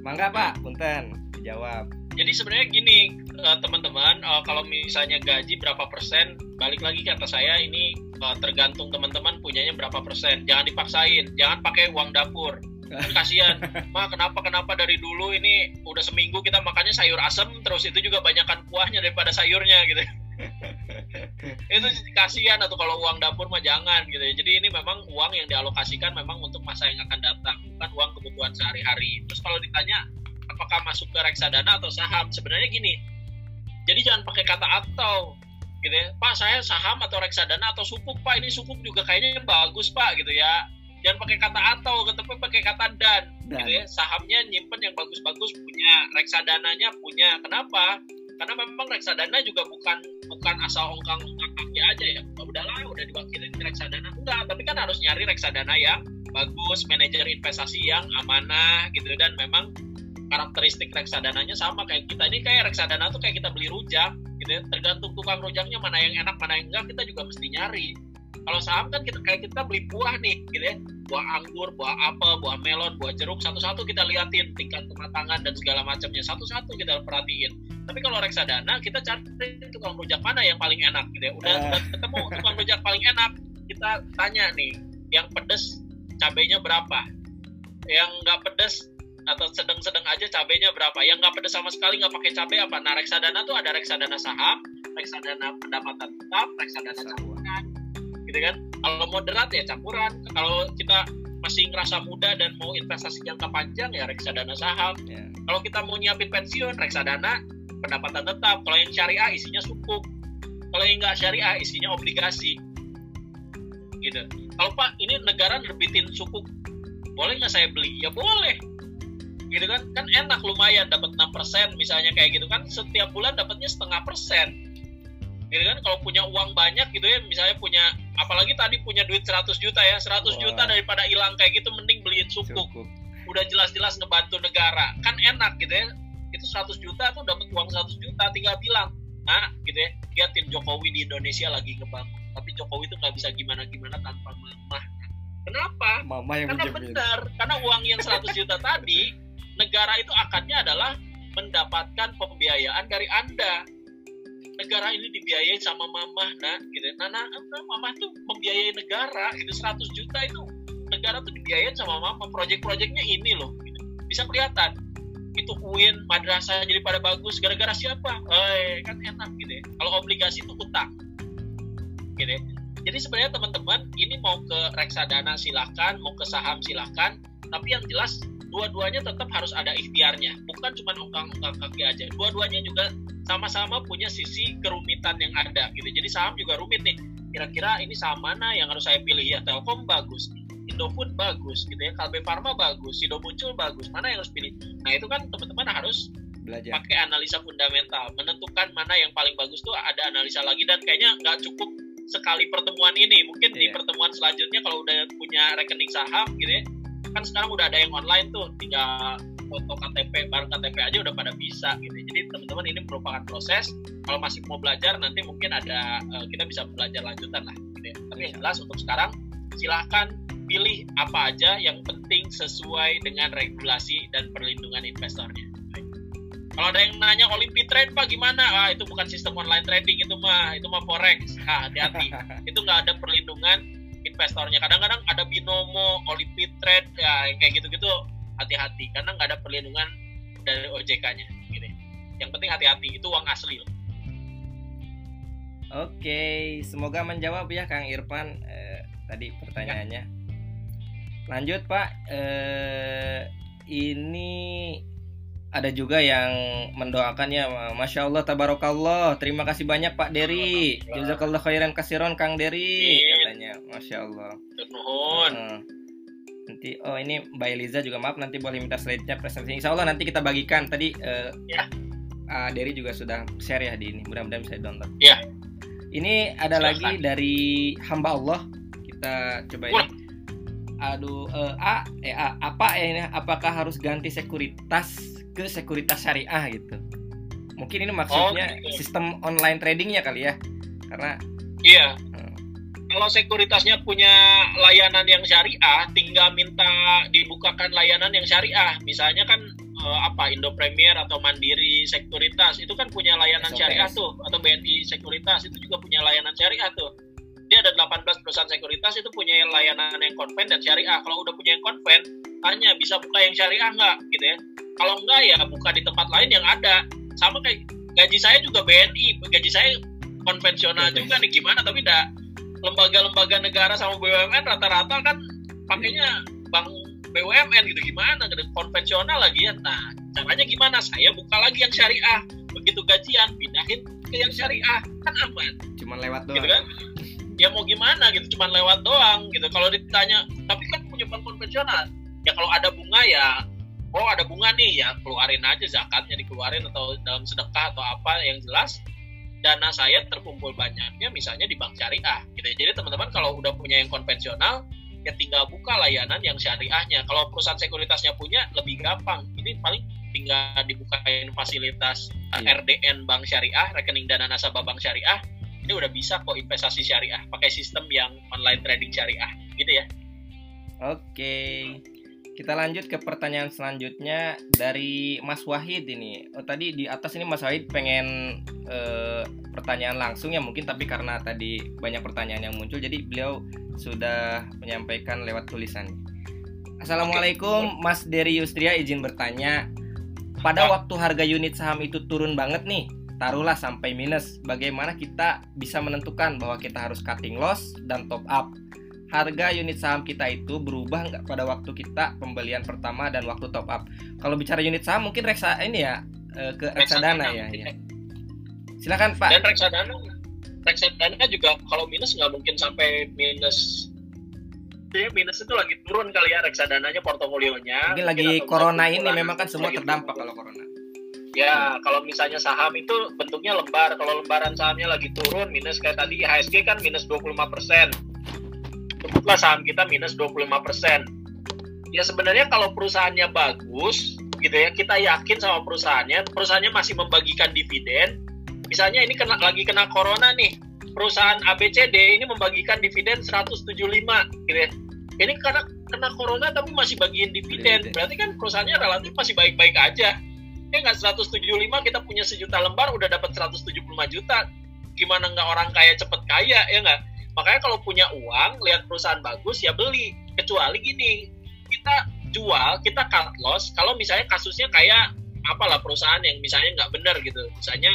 Mangga Pak, punten dijawab.
Jadi sebenarnya gini eh, teman-teman, eh, kalau misalnya gaji berapa persen, balik lagi kata saya ini eh, tergantung teman-teman punyanya berapa persen. Jangan dipaksain, jangan pakai uang dapur. Kasihan, mah kenapa kenapa dari dulu ini udah seminggu kita makannya sayur asem terus itu juga banyakkan kuahnya daripada sayurnya gitu. itu kasihan atau kalau uang dapur mah jangan gitu ya. Jadi ini memang uang yang dialokasikan memang untuk masa yang akan datang, bukan uang kebutuhan sehari-hari. Terus kalau ditanya apakah masuk ke reksadana atau saham. Sebenarnya gini jadi jangan pakai kata atau gitu ya. Pak saya saham atau reksadana atau sukuk pak. Ini sukuk juga kayaknya bagus pak gitu ya. Jangan pakai kata atau tapi pakai kata dan, dan. gitu ya. Sahamnya nyimpen yang bagus-bagus punya reksadananya punya. Kenapa? Karena memang reksadana juga bukan bukan asal ongkang ongkang kaki aja ya udahlah udah diwakilin di reksadana. Enggak tapi kan harus nyari reksadana yang bagus manajer investasi yang amanah gitu. Dan memang karakteristik reksadananya sama kayak kita. Ini kayak reksadana tuh kayak kita beli rujak gitu ya. Tergantung tukang rujaknya mana yang enak mana yang enggak kita juga mesti nyari. Kalau saham kan kita kayak kita beli buah nih gitu ya. Buah anggur buah apel buah melon buah jeruk satu-satu kita liatin tingkat kematangan dan segala macamnya. Satu-satu kita perhatiin. Tapi kalau reksadana kita cari tukang rujak mana yang paling enak gitu ya. Udah, uh. udah ketemu tukang rujak paling enak kita tanya nih yang pedes cabenya berapa? Yang nggak pedes atau sedang-sedang aja cabenya berapa. Yang nggak pedes sama sekali nggak pakai cabai apa. Nah reksadana tuh ada reksadana saham reksadana pendapatan tetap reksadana campuran gitu kan? Kalau moderat ya campuran. Kalau kita masih ngerasa muda dan mau investasi jangka panjang ya reksadana saham. Yeah. kalau kita mau nyiapin pensiun reksadana pendapatan tetap. Kalau yang syariah isinya sukuk. Kalau yang nggak syariah isinya obligasi. Gitu. Kalau pak ini negara nerbitin sukuk. Boleh nggak saya beli? Ya boleh gitu kan? Kan enak lumayan dapat 6% misalnya kayak gitu kan. Setiap bulan dapatnya setengah persen. Gitu kan? Kalau punya uang banyak gitu ya misalnya punya apalagi tadi punya duit 100 juta ya 100 wow. juta daripada hilang kayak gitu mending beliin sukuk udah jelas-jelas ngebantu negara. Kan enak gitu ya. Itu 100 juta tuh dapat uang 100 juta tinggal bilang nah gitu ya. Liatin Jokowi di Indonesia lagi ngebangun. Tapi Jokowi itu nggak bisa gimana-gimana tanpa mamah kenapa?
Mama yang
karena benar. Karena uang yang 100 juta tadi negara itu akadnya adalah mendapatkan pembiayaan dari Anda. Negara ini dibiayai sama mama, nah, gitu. Nana, mama tuh membiayai negara, itu 100 juta itu negara tuh dibiayai sama mama. Proyek-proyeknya ini loh, gitu. bisa kelihatan. Itu UIN, madrasah jadi pada bagus, gara-gara siapa? Eh, kan enak gitu ya. Kalau obligasi itu utang, gitu ya. Jadi sebenarnya teman-teman ini mau ke reksadana silahkan, mau ke saham silahkan, tapi yang jelas dua-duanya tetap harus ada ikhtiarnya. Bukan cuma ongkang-ongkang kaki aja. Dua-duanya juga sama-sama punya sisi kerumitan yang ada gitu. Jadi saham juga rumit nih. Kira-kira ini saham mana yang harus saya pilih? Ya Telkom bagus Indofood bagus gitu ya. Kalbe Farma bagus Sido Muncul bagus. Mana yang harus pilih? Nah itu kan teman-teman harus belajar. pakai analisa fundamental. Menentukan mana yang paling bagus tuh ada analisa lagi. Dan kayaknya nggak cukup sekali pertemuan ini. Mungkin yeah. di iya. pertemuan selanjutnya kalau udah punya rekening saham gitu ya kan sekarang udah ada yang online tuh tinggal foto KTP bareng KTP aja udah pada bisa gitu. Jadi teman-teman ini merupakan proses kalau masih mau belajar nanti mungkin ada uh, kita bisa belajar lanjutan lah gitu ya. tapi yang jelas untuk sekarang silahkan pilih apa aja yang penting sesuai dengan regulasi dan perlindungan investornya. Kalau ada yang nanya Olympic Trade pak gimana? Ah itu bukan sistem online trading itu mah itu mah forex. Ah hati-hati. Itu nggak ada perlindungan investornya kadang-kadang ada binomo Olympic Trade ya kayak gitu-gitu hati-hati karena nggak ada perlindungan dari OJK-nya gitu. yang penting hati-hati itu uang asli loh.
Oke, semoga menjawab ya Kang Irfan eh, tadi pertanyaannya. Ya. Lanjut Pak, eh, ini ada juga yang mendoakannya Masya Allah Tabarakallah Terima kasih banyak Pak Dery Jazakallah khairan kasiron Kang Dery Katanya Masya Allah. Uh, Nanti oh ini Mbak Eliza juga maaf nanti boleh minta slide-nya presentasi. Insya Allah nanti kita bagikan. Tadi uh, ya. uh, Dery juga sudah share ya di ini. Mudah-mudahan bisa download
Ya.
Ini ada Silahkan. lagi dari hamba Allah. Kita coba ini. Aduh uh, a eh a, apa ya ini? Apakah harus ganti sekuritas ke sekuritas syariah gitu. Mungkin ini maksudnya oh, gitu. sistem online tradingnya kali ya, karena
iya. Hmm. Kalau sekuritasnya punya layanan yang syariah, tinggal minta dibukakan layanan yang syariah. Misalnya kan eh, apa Indo Premier atau Mandiri Sekuritas itu kan punya layanan SOPS. syariah tuh, atau BNI Sekuritas itu juga punya layanan syariah tuh. Dia ada 18 perusahaan sekuritas itu punya layanan yang konven dan syariah. Kalau udah punya yang konven, tanya bisa buka yang syariah nggak? Gitu ya. Kalau enggak ya buka di tempat lain yang ada. Sama kayak gaji saya juga BNI gaji saya konvensional juga nih gimana? Tapi enggak lembaga-lembaga negara sama BUMN rata-rata kan pakainya bank BUMN gitu. Gimana? Konvensional lagi ya. Nah caranya gimana? Saya buka lagi yang syariah. Begitu gajian pindahin ke yang syariah. Kan aman.
Cuman lewat doang.
gitu kan? Ya mau gimana gitu? Cuman lewat doang gitu. Kalau ditanya tapi kan punya bank konvensional. Ya kalau ada bunga ya oh ada bunga nih. Ya keluarin aja zakatnya dikeluarin atau dalam sedekah atau apa yang jelas dana saya terkumpul banyaknya misalnya di bank syariah gitu ya. jadi teman-teman kalau udah punya yang konvensional ya tinggal buka layanan yang syariahnya kalau perusahaan sekuritasnya punya lebih gampang ini paling tinggal dibukain fasilitas
Iya.
RDN bank syariah rekening dana nasabah bank syariah ini udah bisa kok investasi syariah pakai sistem yang online trading syariah gitu ya
Oke. Kita lanjut ke pertanyaan selanjutnya dari Mas Wahid ini. Oh, tadi di atas ini Mas Wahid pengen eh, pertanyaan langsung ya mungkin tapi karena tadi banyak pertanyaan yang muncul jadi beliau sudah menyampaikan lewat tulisan. Assalamualaikum Mas Dery Yustria izin bertanya. Pada waktu harga unit saham itu turun banget nih, taruhlah sampai minus. Bagaimana kita bisa menentukan bahwa kita harus cutting loss dan top up? Harga unit saham kita itu berubah nggak pada waktu kita pembelian pertama dan waktu top up. Kalau bicara unit saham mungkin reksa ini ya eh, ke reksadana ya, ya. Silakan Pak.
dan reksadana reksadana juga kalau minus nggak mungkin sampai minus Jadi minus itu lagi turun kali ya reksadananya portofolionya
Mungkin lagi corona ini memang kan semua
lagi
terdampak kalau corona.
Ya, kalau misalnya saham itu bentuknya lembar. Kalau lembaran sahamnya lagi turun, minus kayak tadi IHSG kan minus 25%. Sebutlah saham kita minus 25%. Ya sebenarnya kalau perusahaannya bagus, gitu ya, kita yakin sama perusahaannya, perusahaannya masih membagikan dividen. Misalnya ini kena, lagi kena corona nih, perusahaan ABCD ini membagikan dividen 175, gitu ya. Ini karena kena corona tapi masih bagiin dividen.
Dividen.
Berarti kan perusahaannya relatif masih baik-baik aja ya nggak 175 kita punya sejuta lembar udah dapat 175 juta gimana nggak orang kaya cepet kaya ya nggak makanya kalau punya uang lihat perusahaan bagus ya beli. Kecuali gini kita jual kita cut loss. Kalau misalnya kasusnya kayak apalah perusahaan yang misalnya nggak benar gitu. Misalnya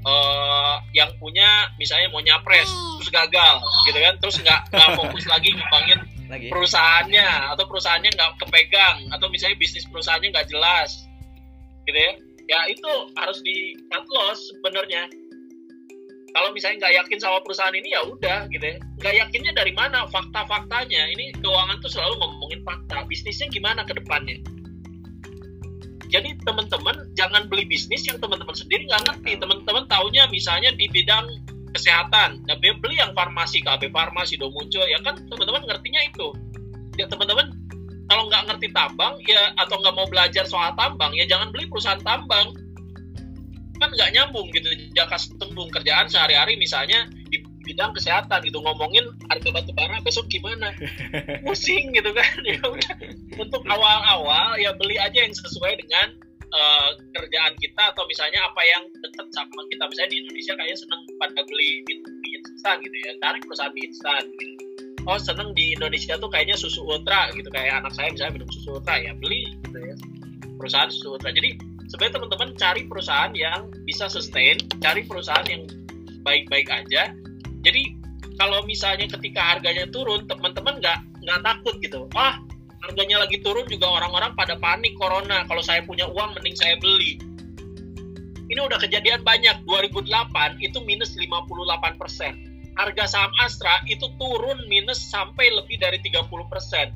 eh, yang punya misalnya mau nyapres terus gagal gitu kan. Terus nggak nggak fokus lagi ngembangin
Lagi.
perusahaannya atau perusahaannya nggak kepegang atau misalnya bisnis perusahaannya nggak jelas gitu ya. Ya itu harus di cut loss sebenarnya kalau misalnya nggak yakin sama perusahaan ini ya udah gitu ya. Nggak yakinnya dari mana? Fakta-faktanya. Ini keuangan tuh selalu ngomongin fakta. Bisnisnya gimana ke depannya? Jadi teman-teman jangan beli bisnis yang teman-teman sendiri nggak ngerti. Teman-teman taunya misalnya di bidang kesehatan. Nah beli yang farmasi KB farmasi Domunco ya kan? Teman-teman ngertinya itu. Ya teman-teman kalau nggak ngerti tambang ya atau nggak mau belajar soal tambang ya jangan beli perusahaan tambang kan nggak nyambung gitu jaka tembung kerjaan sehari-hari misalnya di bidang kesehatan gitu ngomongin harga batu bara besok gimana? Pusing gitu kan ya udah. Untuk awal-awal ya beli aja yang sesuai dengan eh, kerjaan kita atau misalnya apa yang dekat sama kita. Misalnya di Indonesia kayaknya seneng pada beli mie instan gitu ya cari perusahaan instan. Gitu. oh seneng di Indonesia tuh kayaknya susu ultra gitu kayak anak saya misalnya minum susu ultra ya beli gitu ya. Perusahaan susu ultra. Jadi sebenarnya teman-teman cari perusahaan yang bisa sustain cari perusahaan yang baik-baik aja. Jadi kalau misalnya ketika harganya turun teman-teman nggak nggak takut gitu. Ah harganya lagi turun juga orang-orang pada panik corona. Kalau saya punya uang mending saya beli. Ini udah kejadian banyak. 2008 itu minus 58 persen. Harga saham Astra itu turun minus sampai lebih dari 30 persen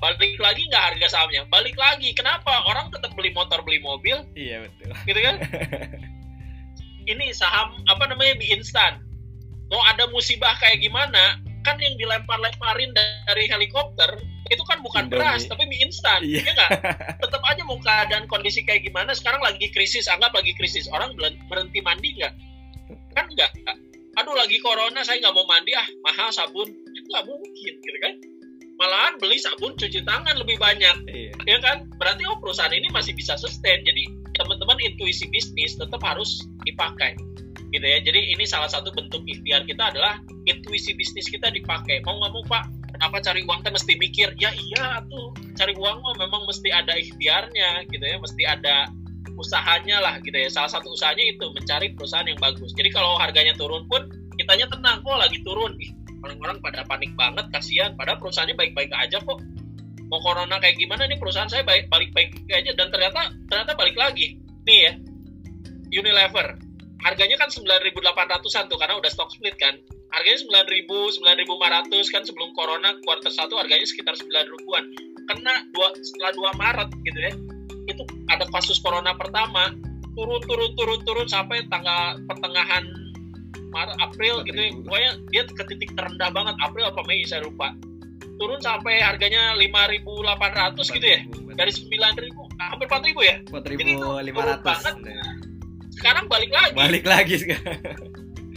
balik lagi nggak harga sahamnya. Balik lagi. Kenapa? Orang tetap beli motor beli mobil.
Iya betul.
gitu kan? Ini saham apa namanya mie instan. Mau ada musibah kayak gimana kan yang dilempar-lemparin dari helikopter itu kan bukan
Indomie.
beras tapi mie instan.
Iya.
ya nggak? Tetap aja mau keadaan kondisi kayak gimana sekarang lagi krisis. Anggap lagi krisis. Orang berhenti mandi nggak? Kan nggak? Aduh lagi corona saya nggak mau mandi. Ah mahal sabun. Itu nggak mungkin gitu kan malahan beli sabun cuci tangan lebih banyak.
Iya.
ya kan? Berarti oh perusahaan ini masih bisa sustain. Jadi teman-teman intuisi bisnis tetap harus dipakai. Gitu ya. Jadi ini salah satu bentuk ikhtiar kita adalah intuisi bisnis kita dipakai. Mau nggak mau pak? Kenapa cari uang teh mesti mikir? Ya iya tuh. Cari uang mah memang mesti ada ikhtiarnya gitu ya. Mesti ada usahanya lah gitu ya. Salah satu usahanya itu mencari perusahaan yang bagus. Jadi kalau harganya turun pun kitanya tenang. Kok lagi turun. Ih orang-orang pada panik banget kasihan. Padahal perusahaannya baik-baik aja kok. Mau corona kayak gimana nih perusahaan saya baik balik baik aja. Dan ternyata ternyata balik lagi. Nih ya Unilever. Harganya kan 9.800an tuh karena udah stock split kan. Harganya 9.000 9.500 kan sebelum corona kuartal satu harganya sekitar 9 ribuan. Kena dua setelah 2 Maret gitu ya itu ada kasus corona pertama turun turun turun turun sampai tanggal pertengahan Maret April gitu ya. pokoknya dia ke titik terendah banget April apa Mei saya lupa. Turun sampai harganya 5.800 gitu ya. Dari 9.000 hampir 4.000 ya.
4.500
sekarang balik lagi.
Balik lagi sekarang.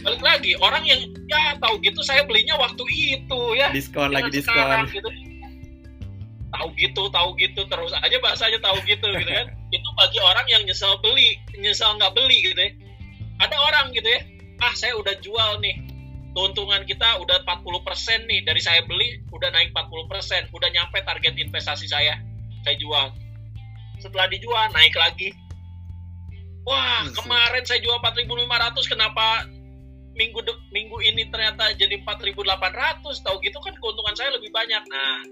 Balik lagi. Orang yang ya tahu gitu saya belinya waktu itu ya.
Diskon lagi diskon.
gitu. tahu gitu tahu gitu terus aja bahasanya tahu gitu gitu kan. Itu bagi orang yang nyesel beli nyesel nggak beli gitu ya. Ada orang gitu ya ah saya udah jual nih. Keuntungan kita udah 40% nih. Dari saya beli udah naik 40% udah nyampe target investasi saya. Saya jual. Setelah dijual naik lagi. Wah kemarin saya jual 4.500 kenapa minggu de- minggu ini ternyata jadi 4.800 tahu gitu kan keuntungan saya lebih banyak. Nah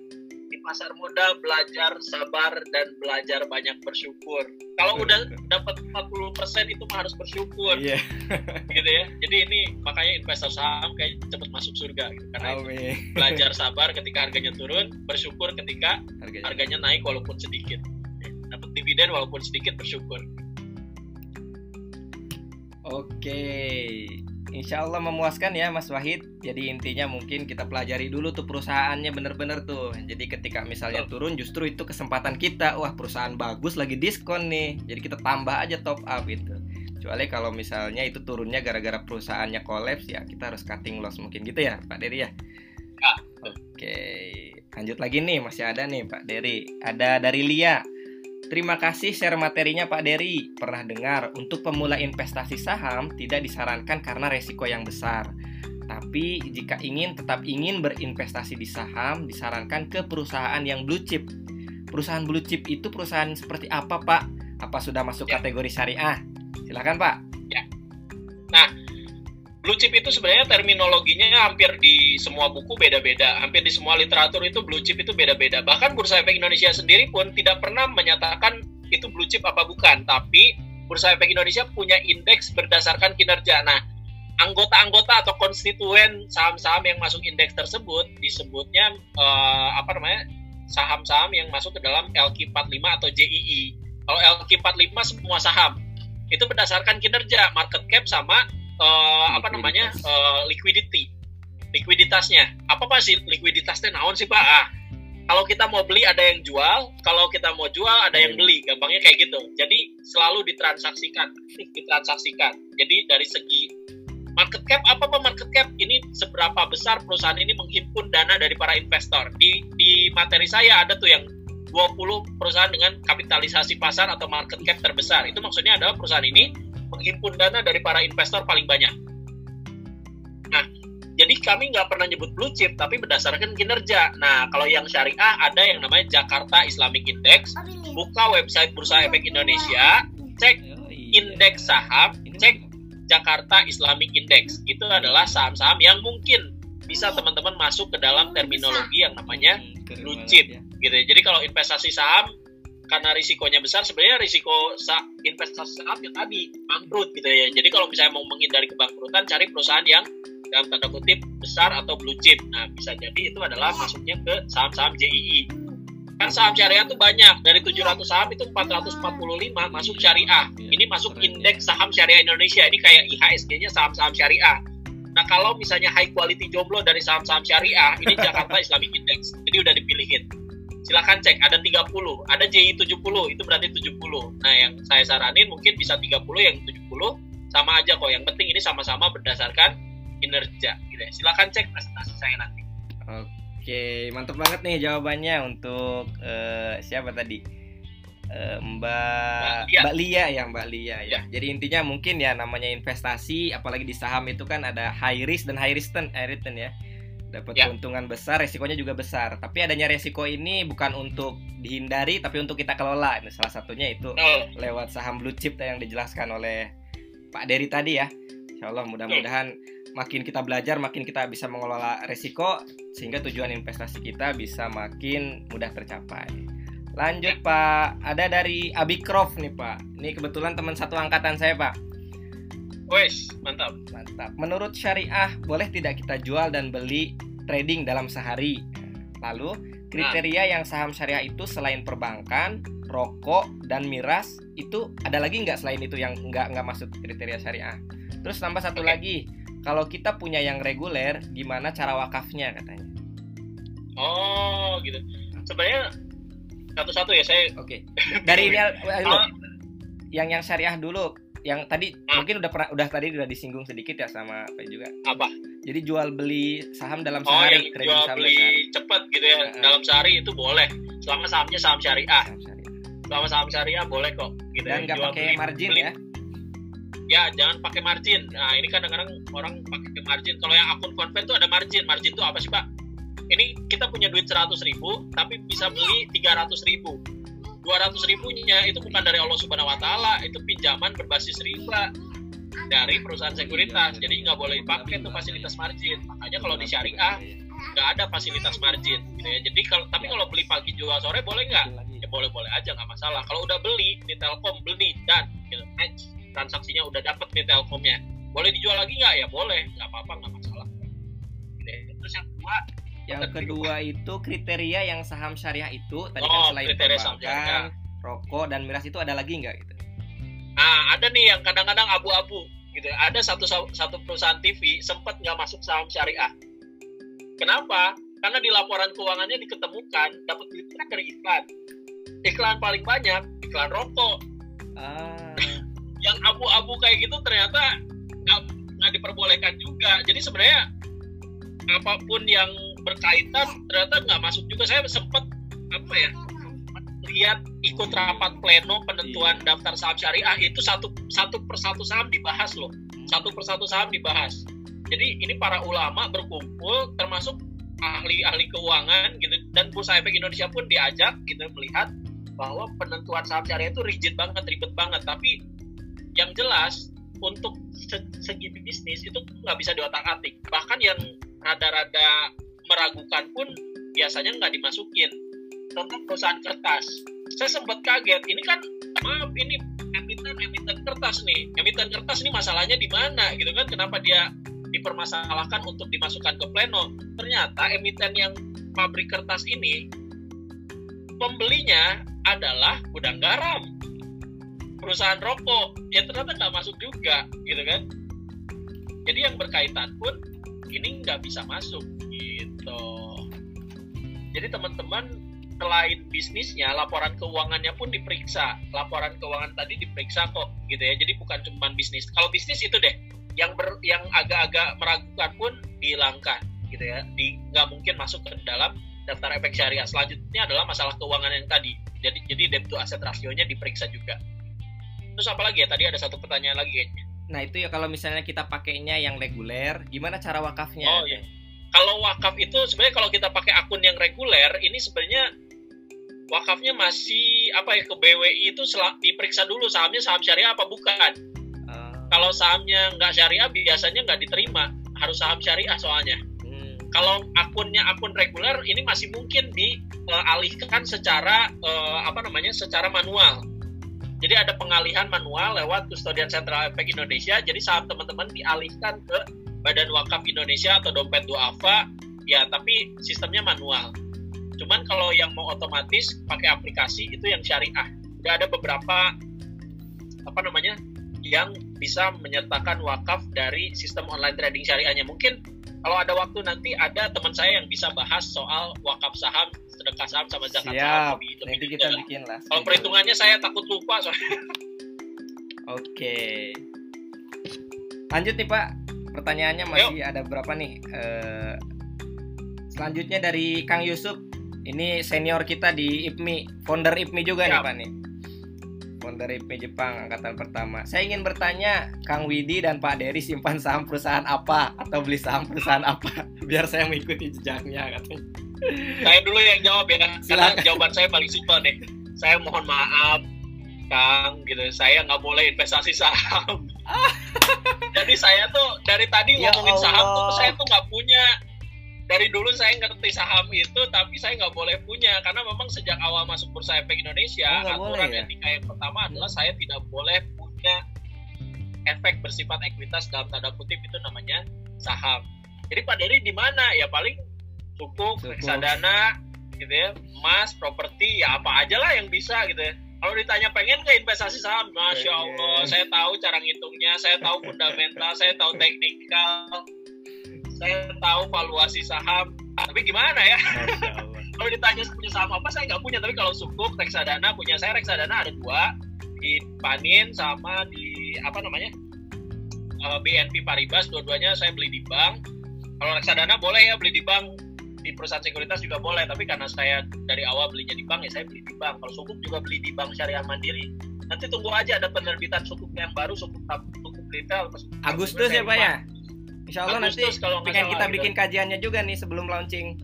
pasar modal belajar sabar dan belajar banyak bersyukur. Kalau udah dapat 40% itu mah harus bersyukur.
Iya.
Gitu ya. Jadi ini makanya investor saham kayak cepet masuk surga gitu. karena
Amin.
belajar sabar ketika harganya turun bersyukur ketika
harganya
harganya naik walaupun sedikit. Dapat dividen walaupun sedikit bersyukur.
Oke, insya Allah memuaskan ya Mas Wahid. Jadi intinya mungkin kita pelajari dulu tuh perusahaannya bener-bener tuh. Jadi ketika misalnya turun justru itu kesempatan kita. Wah perusahaan bagus lagi diskon nih. Jadi kita tambah aja top up itu. Kecuali kalau misalnya itu turunnya gara-gara perusahaannya kolaps ya kita harus cutting loss mungkin gitu ya Pak Dery ya.
Ya.
Oke, lanjut lagi nih masih ada nih Pak Dery. Ada dari Lia. Terima kasih share materinya Pak Dery. Pernah dengar, untuk pemula investasi saham tidak disarankan karena resiko yang besar. Tapi jika ingin tetap ingin berinvestasi di saham, disarankan ke perusahaan yang blue chip. Perusahaan blue chip itu perusahaan seperti apa Pak? Apa sudah masuk
Ya.
kategori syariah? Silakan Pak.
Blue chip itu sebenarnya terminologinya hampir di semua buku beda-beda. Hampir di semua literatur itu blue chip itu beda-beda. Bahkan Bursa Efek Indonesia sendiri pun tidak pernah menyatakan itu blue chip apa bukan. Tapi Bursa Efek Indonesia punya indeks berdasarkan kinerja. Nah, anggota-anggota atau konstituen saham-saham yang masuk indeks tersebut disebutnya eh, apa namanya? saham-saham yang masuk ke dalam LQ45 atau JII. Kalau LQ45 semua saham itu berdasarkan kinerja, market cap sama eh, apa namanya? Eh, liquidity. Likuiditasnya. Apa pak sih likuiditasnya naon sih pak? Ah kalau kita mau beli ada yang jual. Kalau kita mau jual ada yang beli. Gampangnya kayak gitu. Jadi selalu ditransaksikan. Ditransaksikan. Jadi dari segi market cap apa pak market cap? Ini seberapa besar perusahaan ini menghimpun dana dari para investor? Di di materi saya ada tuh yang 20 perusahaan dengan kapitalisasi pasar atau market cap terbesar. Itu maksudnya adalah perusahaan ini menghimpun dana dari para investor paling banyak. Nah, jadi kami nggak pernah nyebut blue chip, tapi berdasarkan kinerja. Nah, kalau yang syariah ada yang namanya Jakarta Islamic Index. Buka website Bursa Efek Indonesia, cek
Oh, iya.
indeks saham, cek Jakarta Islamic Index. Itu adalah saham-saham yang mungkin bisa teman-teman masuk ke dalam terminologi yang namanya blue chip.
ya.
gitu ya. Jadi kalau investasi saham karena risikonya besar sebenarnya risiko sa- investasi saham yang tadi bangkrut gitu ya. Jadi kalau misalnya mau menghindari kebangkrutan cari perusahaan yang dalam tanda kutip besar atau blue chip. Nah, bisa jadi itu adalah masuknya ke saham-saham JII. Kan saham syariah tuh banyak. Dari 700 saham itu 445 masuk syariah.
Iya,
Ini masuk indeks saham syariah Indonesia. Ini kayak IHSG-nya saham-saham syariah. Nah, kalau misalnya high quality jomblo dari saham-saham syariah, ini Jakarta Islamic Index. Jadi udah dipilihin silahkan cek ada 30 ada JI 70 itu berarti 70 nah yang saya saranin mungkin bisa 30 yang 70 sama aja kok yang penting ini sama-sama berdasarkan kinerja gitu ya silahkan cek presentasi saya nanti
Oke, mantap banget nih jawabannya untuk eh, siapa tadi? Eh, Mbak
Mbak Lia.
Mbak Lia ya, Mbak Lia ya.
Ya.
Jadi intinya mungkin ya namanya investasi apalagi di saham itu kan ada high risk dan high return, high return ya. Dapat
Ya.
keuntungan besar, resikonya juga besar. Tapi adanya resiko ini bukan untuk dihindari tapi untuk kita kelola. Ini salah satunya itu
oh,
lewat saham blue chip yang dijelaskan oleh Pak Dery tadi ya. Insya Allah mudah-mudahan makin kita belajar, makin kita bisa mengelola resiko sehingga tujuan investasi kita bisa makin mudah tercapai. Lanjut Pak, ada dari Abikrof nih Pak. Ini kebetulan teman satu angkatan saya Pak.
Wes, mantap.
Mantap. Menurut syariah, boleh tidak kita jual dan beli trading dalam sehari? Lalu, kriteria yang saham syariah itu selain perbankan, rokok, dan miras, itu ada lagi nggak selain itu yang nggak nggak masuk kriteria syariah? Terus tambah satu
Oke.
lagi, kalau kita punya yang reguler, gimana cara wakafnya katanya?
Oh, gitu. Sebenarnya satu-satu ya saya
Oke. Dari ini yang yang syariah dulu. Yang tadi
Ah.
mungkin udah pernah udah tadi udah disinggung sedikit ya sama apa juga.
apa?
Jadi jual beli saham dalam
Oh,
sehari, trading
jual
saham
beli
sehari.
cepat gitu ya
Heeh.
dalam sehari itu boleh. Selama sahamnya saham syariah.
Saham syariah.
Selama saham syariah boleh kok gitu
Dan
ya.
nggak
Jual
pakai
beli-
margin
beli-
ya.
Ya, jangan pakai margin. Nah, ini kadang-kadang orang pakai margin. Kalau yang akun convert tuh ada margin. Margin tuh apa sih, Pak? Ini kita punya duit 100 ribu, tapi bisa beli 300 ribu. 200 ribunya itu bukan dari Allah Subhanahu Wa Taala, itu pinjaman berbasis riba dari perusahaan sekuritas. Jadi nggak boleh dipakai tuh fasilitas margin. Makanya kalau di syariah nggak ada fasilitas margin, gitu ya. Jadi kalau tapi kalau beli pagi jual sore boleh nggak? ya boleh-boleh aja nggak masalah kalau udah beli di Telkom beli dan gitu, next transaksinya udah dapet nih Telkomnya boleh dijual lagi nggak ya boleh nggak apa-apa nggak masalah Gitu ya. terus yang kedua
Yang kedua itu kriteria yang saham syariah itu tadi kan
Oh,
selain
kriteria saham
perbankan, rokok dan miras itu ada lagi nggak gitu?
nah ada nih yang kadang-kadang abu-abu gitu. Ada satu satu perusahaan TV sempat nggak masuk saham syariah. Kenapa? Karena di laporan keuangannya diketemukan dapat duitnya dari iklan. Iklan paling banyak iklan rokok.
Ah,
yang abu-abu kayak gitu ternyata nggak diperbolehkan juga. Jadi sebenarnya apa pun yang berkaitan ternyata nggak masuk juga. Saya sempat apa ya lihat ikut rapat pleno penentuan daftar saham syariah itu satu satu persatu saham dibahas loh. Satu persatu saham dibahas. Jadi ini para ulama berkumpul termasuk ahli-ahli keuangan gitu dan Bursa Efek Indonesia pun diajak gitu melihat bahwa penentuan saham syariah itu rigid banget ribet banget. Tapi yang jelas untuk se- segi bisnis itu nggak bisa diotak-atik bahkan yang rada-rada meragukan pun biasanya nggak dimasukin. Contoh perusahaan kertas. Saya sempat kaget ini kan maaf ini emiten emiten kertas nih. Emiten kertas ini masalahnya di mana gitu kan? Kenapa dia dipermasalahkan untuk dimasukkan ke pleno? Ternyata emiten yang pabrik kertas ini pembelinya adalah gudang garam. Perusahaan rokok ya ternyata nggak masuk juga gitu kan? Jadi yang berkaitan pun ini nggak bisa masuk gitu. Jadi teman-teman selain bisnisnya laporan keuangannya pun diperiksa. Laporan keuangan tadi diperiksa kok gitu ya. Jadi bukan cuma bisnis. Kalau bisnis itu deh yang ber, yang agak-agak meragukan pun dihilangkan gitu ya. Di nggak mungkin masuk ke dalam daftar efek syariah. Selanjutnya adalah masalah keuangan yang tadi. Jadi jadi debt to asset rasionya diperiksa juga. Terus apa lagi ya? Tadi ada satu pertanyaan lagi kayaknya
Nah itu ya kalau misalnya kita pakainya yang reguler, gimana cara wakafnya?
Oh, iya. kalau wakaf itu sebenarnya kalau kita pakai akun yang reguler ini sebenarnya wakafnya masih apa ya ke BWI itu sel- diperiksa dulu sahamnya saham syariah apa bukan
Ah,
kalau sahamnya nggak syariah biasanya nggak diterima harus saham syariah soalnya
hmm.
kalau akunnya akun reguler ini masih mungkin dialihkan secara eh, apa namanya secara manual jadi ada pengalihan manual lewat kustodian sentral efek Indonesia. Jadi saham teman-teman dialihkan ke Badan Wakaf Indonesia atau dompet duafa. Ya tapi sistemnya manual. Cuman kalau yang mau otomatis pakai aplikasi itu yang syariah. Udah ada beberapa apa namanya yang bisa menyertakan wakaf dari sistem online trading syariahnya mungkin kalau ada waktu nanti ada teman saya yang bisa bahas soal wakaf saham, sedekah saham sama zakat saham
Siap,
lebih, lebih
nanti kita
detail.
bikin lah.
Kalau perhitungannya saya takut lupa soalnya.
Oke. Lanjut nih Pak, pertanyaannya masih ada berapa nih? Eh, selanjutnya dari Kang Yusuf, ini senior kita di IPMI, founder IPMI juga nih
Siap.
Pak nih. Founder IPMI Jepang angkatan pertama. Saya ingin bertanya, Kang Widi dan Pak Dery simpan saham perusahaan apa atau beli saham perusahaan apa? Biar saya mengikuti jejaknya katanya.
saya dulu yang jawab ya, karena
Silakan.
jawaban saya paling simpel nih. Saya mohon maaf, Kang, gitu. Saya nggak boleh investasi saham. Jadi saya tuh dari tadi
Ya
ngomongin saham tuh
Allah.
saya tuh nggak punya. Dari dulu saya ngerti saham itu, tapi saya nggak boleh punya karena memang sejak awal masuk bursa efek Indonesia,
Oh, nggak boleh
aturan
ya?
etika yang pertama adalah saya tidak boleh punya efek bersifat ekuitas dalam tanda kutip itu namanya saham. Jadi Pak Dery di mana? Ya paling sukuk,
Sukuk.
reksadana, gitu ya, emas, properti, ya apa aja lah yang bisa gitu ya. Kalau ditanya pengen nggak investasi saham, masya. Allah, saya tahu cara ngitungnya, saya tahu fundamental, saya tahu teknikal, saya tahu valuasi saham. Tapi gimana ya? Kalau ditanya punya saham apa, saya nggak punya. Tapi kalau sukuk, reksadana punya saya reksadana ada dua di Panin sama di apa namanya Eh, BNP Paribas. Dua-duanya saya beli di bank. Kalau reksadana boleh ya beli di bank di perusahaan sekuritas juga boleh tapi karena saya dari awal belinya di bank ya saya beli di bank kalau sukuk juga beli di bank syariah mandiri nanti tunggu aja ada penerbitan sukuknya yang baru sukuk sukuk retail sukuk-
Agustus ya Pak ya? Insya Allah nanti
Agustus kalau nggak
pengen
salah
kita
gitu.
bikin kajiannya juga nih sebelum launching.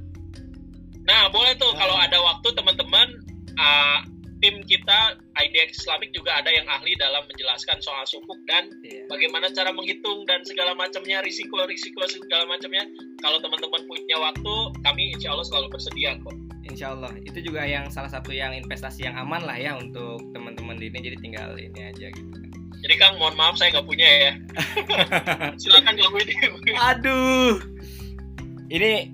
Nah, boleh tuh
Hmm.
kalau ada waktu teman-teman uh, tim kita IDX Islamic juga ada yang ahli dalam menjelaskan soal sukuk dan
Iya.
bagaimana cara menghitung dan segala macamnya risiko-risiko segala macamnya. Kalau teman-teman punya waktu, kami insya Allah selalu bersedia kok.
Insya Allah itu juga yang salah satu yang investasi yang aman lah ya untuk teman-teman di ini jadi tinggal ini aja gitu.
Jadi Kang, mohon maaf saya nggak punya ya. Silakan Kang Widi.
Aduh, ini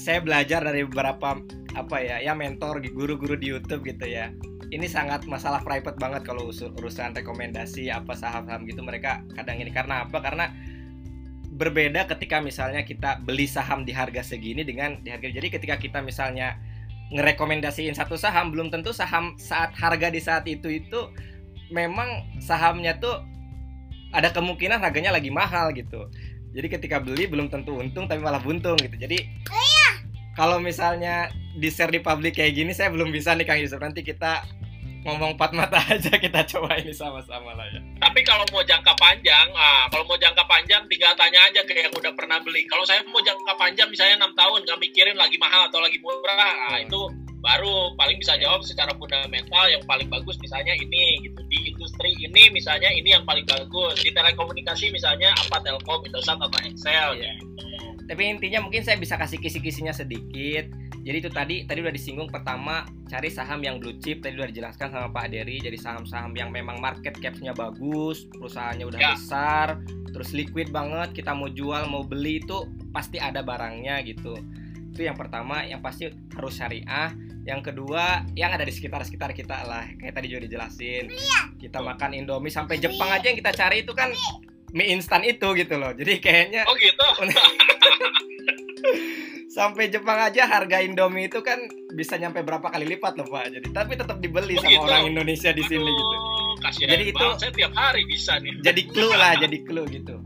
saya belajar dari beberapa apa ya ya mentor guru-guru di YouTube gitu ya. Ini sangat masalah private banget kalau urusan rekomendasi apa saham-saham gitu mereka kadang ini karena apa? Karena berbeda ketika misalnya kita beli saham di harga segini dengan di harga jadi ketika kita misalnya ngerekomendasiin satu saham belum tentu saham saat harga di saat itu itu memang sahamnya tuh ada kemungkinan harganya lagi mahal gitu. Jadi ketika beli belum tentu untung tapi malah buntung gitu. Jadi kalau misalnya di share di publik kayak gini saya belum bisa nih Kang Yusuf. Nanti kita ngomong empat mata aja kita coba ini sama-sama lah ya.
Tapi kalau mau jangka panjang, ah, kalau mau jangka panjang tinggal tanya aja ke yang udah pernah beli. Kalau saya mau jangka panjang misalnya enam tahun nggak mikirin lagi mahal atau lagi murah, ah,
Hmm.
itu baru paling bisa jawab secara fundamental yang paling bagus misalnya ini gitu di industri ini misalnya ini yang paling bagus di telekomunikasi misalnya apa Telkom, Indosat atau Excel
Iya.
gitu.
tapi intinya mungkin saya bisa kasih kisi-kisinya sedikit jadi itu tadi tadi udah disinggung pertama cari saham yang blue chip tadi udah dijelaskan sama Pak Dery jadi saham-saham yang memang market capnya bagus perusahaannya udah
Ya.
besar terus liquid banget kita mau jual mau beli itu pasti ada barangnya gitu itu yang pertama yang pasti harus syariah yang kedua yang ada di sekitar-sekitar kita lah kayak tadi juga dijelasin kita makan indomie sampai Jepang aja yang kita cari itu kan mie instan itu gitu loh jadi kayaknya
Oh gitu.
sampai Jepang aja harga Indomie itu kan bisa nyampe berapa kali lipat loh Pak. Jadi tapi tetap dibeli
Oh,
sama
gitu?
orang Indonesia di sini gitu. Jadi itu-
saya tiap hari bisa nih.
Jadi clue lah, jadi clue gitu.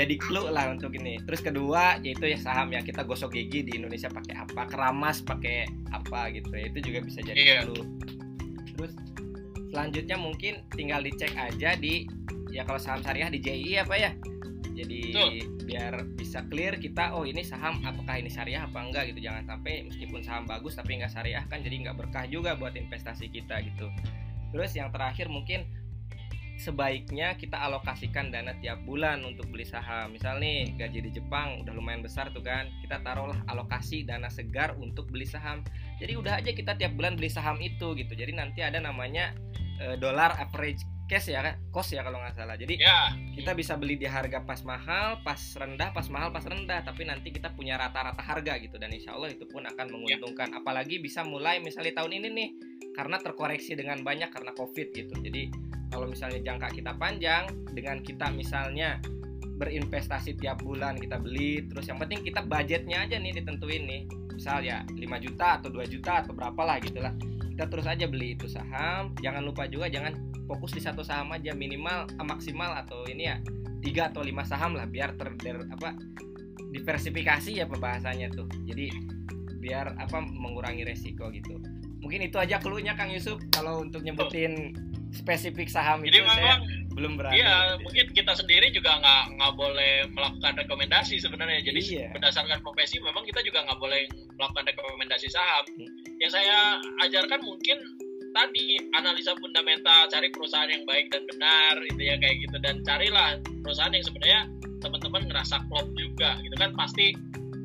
Jadi clue lah untuk ini. Terus kedua yaitu ya saham yang kita gosok gigi di Indonesia pakai apa, keramas pakai apa gitu. ya. Itu juga bisa jadi
Iya.
clue. Terus selanjutnya mungkin tinggal dicek aja di ya kalau saham syariah di JI apa ya. Jadi
Betul.
biar bisa clear kita oh ini saham apakah ini syariah apa enggak gitu jangan sampai meskipun saham bagus tapi nggak syariah kan jadi nggak berkah juga buat investasi kita gitu terus yang terakhir mungkin sebaiknya kita alokasikan dana tiap bulan untuk beli saham. Misal nih gaji di Jepang udah lumayan besar tuh kan kita taruhlah alokasi dana segar untuk beli saham. Jadi udah aja kita tiap bulan beli saham itu gitu. Jadi nanti ada namanya eh, dollar average cash ya kan cost ya kalau nggak salah jadi
Ya,
kita bisa beli di harga pas mahal, pas rendah, pas mahal, pas rendah. Tapi nanti kita punya rata-rata harga gitu dan insya Allah itu pun akan menguntungkan. Apalagi bisa mulai misalnya tahun ini nih karena terkoreksi dengan banyak karena COVID gitu. Jadi kalau misalnya jangka kita panjang dengan kita misalnya berinvestasi tiap bulan kita beli terus yang penting kita budgetnya aja nih ditentuin nih misal ya 5 juta atau 2 juta atau berapa lah gitulah kita terus aja beli itu saham jangan lupa juga jangan fokus di satu saham aja minimal ah, maksimal atau ini ya tiga atau lima saham lah biar ter, ter- apa diversifikasi ya pembahasannya tuh jadi biar apa mengurangi resiko gitu mungkin itu aja clue-nya Kang Yusuf kalau untuk nyebutin spesifik saham
jadi
itu saya
memang
belum berani
Iya,
gitu.
mungkin kita sendiri juga nggak nggak boleh melakukan rekomendasi sebenarnya. Jadi
Iya.
berdasarkan profesi memang kita juga nggak boleh melakukan rekomendasi saham.
Hmm.
Yang saya ajarkan mungkin tadi analisa fundamental cari perusahaan yang baik dan benar itu ya kayak gitu dan carilah perusahaan yang sebenarnya teman-teman ngerasa klop juga gitu kan pasti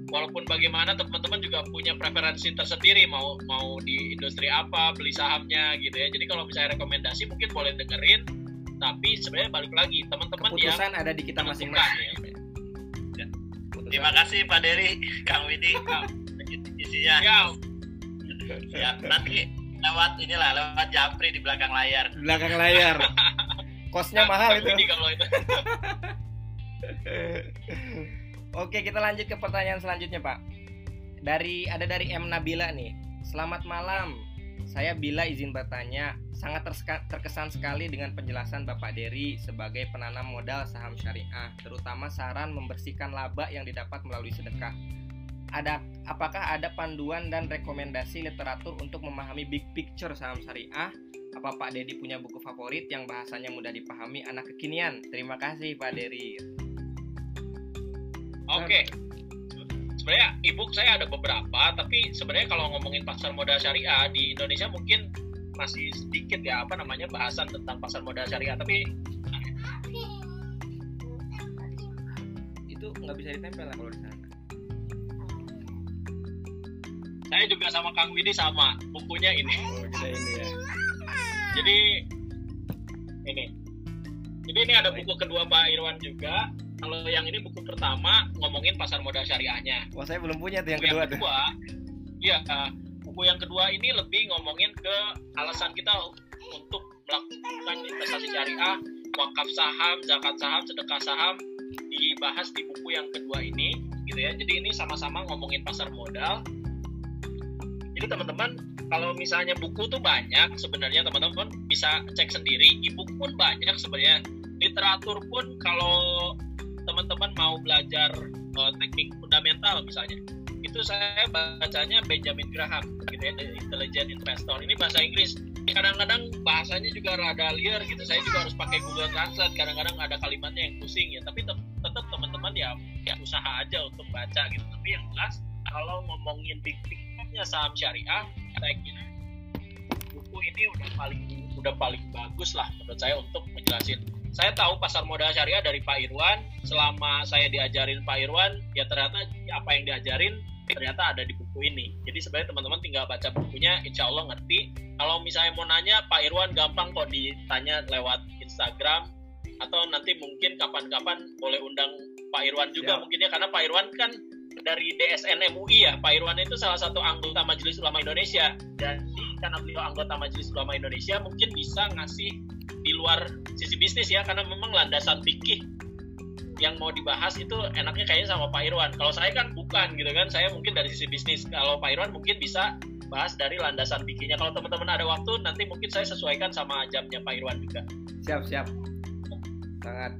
walaupun bagaimana teman-teman juga punya preferensi tersendiri mau mau di industri apa beli sahamnya gitu ya jadi kalau misalnya rekomendasi mungkin boleh dengerin tapi sebenarnya balik lagi teman-teman yang
Keputusan ada di kita masing-masing.
Ya.
Terima kasih Pak Dery, Kang Widi, isinya.
ya
Ya, nanti lewat inilah lewat Japri di belakang layar.
Di belakang layar. Kosnya mahal itu.
Kalau itu
Oke, kita lanjut ke pertanyaan selanjutnya, Pak. Dari ada dari M Nabila nih. Selamat malam. Saya Bila izin bertanya, sangat terkesan sekali dengan penjelasan Bapak Dery sebagai penanam modal saham syariah, terutama saran membersihkan laba yang didapat melalui sedekah. Ada apakah ada panduan dan rekomendasi literatur untuk memahami big picture saham syariah? Apa Pak Dedi punya buku favorit yang bahasanya mudah dipahami anak kekinian? Terima kasih Pak Dery.
Oke. Sebenarnya ebook saya ada beberapa, tapi sebenarnya kalau ngomongin pasar modal syariah di Indonesia mungkin masih sedikit ya apa namanya bahasan tentang pasar modal syariah. Tapi
Itu nggak bisa ditempel lah kalau di sana.
Saya juga sama Kang Widi sama bukunya ini.
Oh, ini ya.
Jadi ini. Jadi ini ada buku kedua Pak Irwan juga. Kalau yang ini buku pertama ngomongin pasar modal syariahnya.
Wah saya belum punya tuh yang
buku
kedua
yang kedua, iya, buku yang kedua ini lebih ngomongin ke alasan kita untuk melakukan investasi syariah, wakaf saham, zakat saham, sedekah saham dibahas di buku yang kedua ini, gitu ya. Jadi ini sama-sama ngomongin pasar modal. Jadi teman-teman, kalau misalnya buku tuh banyak, sebenarnya teman-teman bisa cek sendiri. e-book pun banyak sebenarnya. Literatur pun kalau teman-teman mau belajar uh, teknik fundamental misalnya itu saya bacanya Benjamin Graham gitu ya The Intelligent Investor. Ini bahasa Inggris. Kadang-kadang bahasanya juga rada liar gitu. Saya juga harus pakai Google Translate. Kadang-kadang ada kalimatnya yang pusing ya. Tapi tet- tetap teman-teman ya ya usaha aja untuk baca gitu. Tapi yang jelas kalau ngomongin big picture-nya saham syariah saya kira buku ini udah paling udah paling bagus lah menurut saya untuk menjelasin saya tahu pasar modal syariah dari Pak Irwan. Selama saya diajarin Pak Irwan, ya ternyata apa yang diajarin ternyata ada di buku ini. Jadi sebenarnya teman-teman tinggal baca bukunya, insya Allah ngerti. Kalau misalnya mau nanya, Pak Irwan gampang kok ditanya lewat Instagram atau nanti mungkin kapan-kapan boleh undang Pak Irwan juga
Siap.
mungkin ya karena Pak Irwan kan dari DSN MUI ya. Pak Irwan itu salah satu anggota Majelis Ulama Indonesia. Jadi karena beliau anggota Majelis Ulama Indonesia mungkin bisa ngasih di luar sisi bisnis ya karena memang landasan fikih yang mau dibahas itu enaknya kayaknya sama Pak Irwan. Kalau saya kan bukan gitu kan, saya mungkin dari sisi bisnis. Kalau Pak Irwan mungkin bisa bahas dari landasan fikihnya. Kalau teman-teman ada waktu nanti mungkin saya sesuaikan sama jamnya Pak Irwan juga.
Siap siap. Sangat.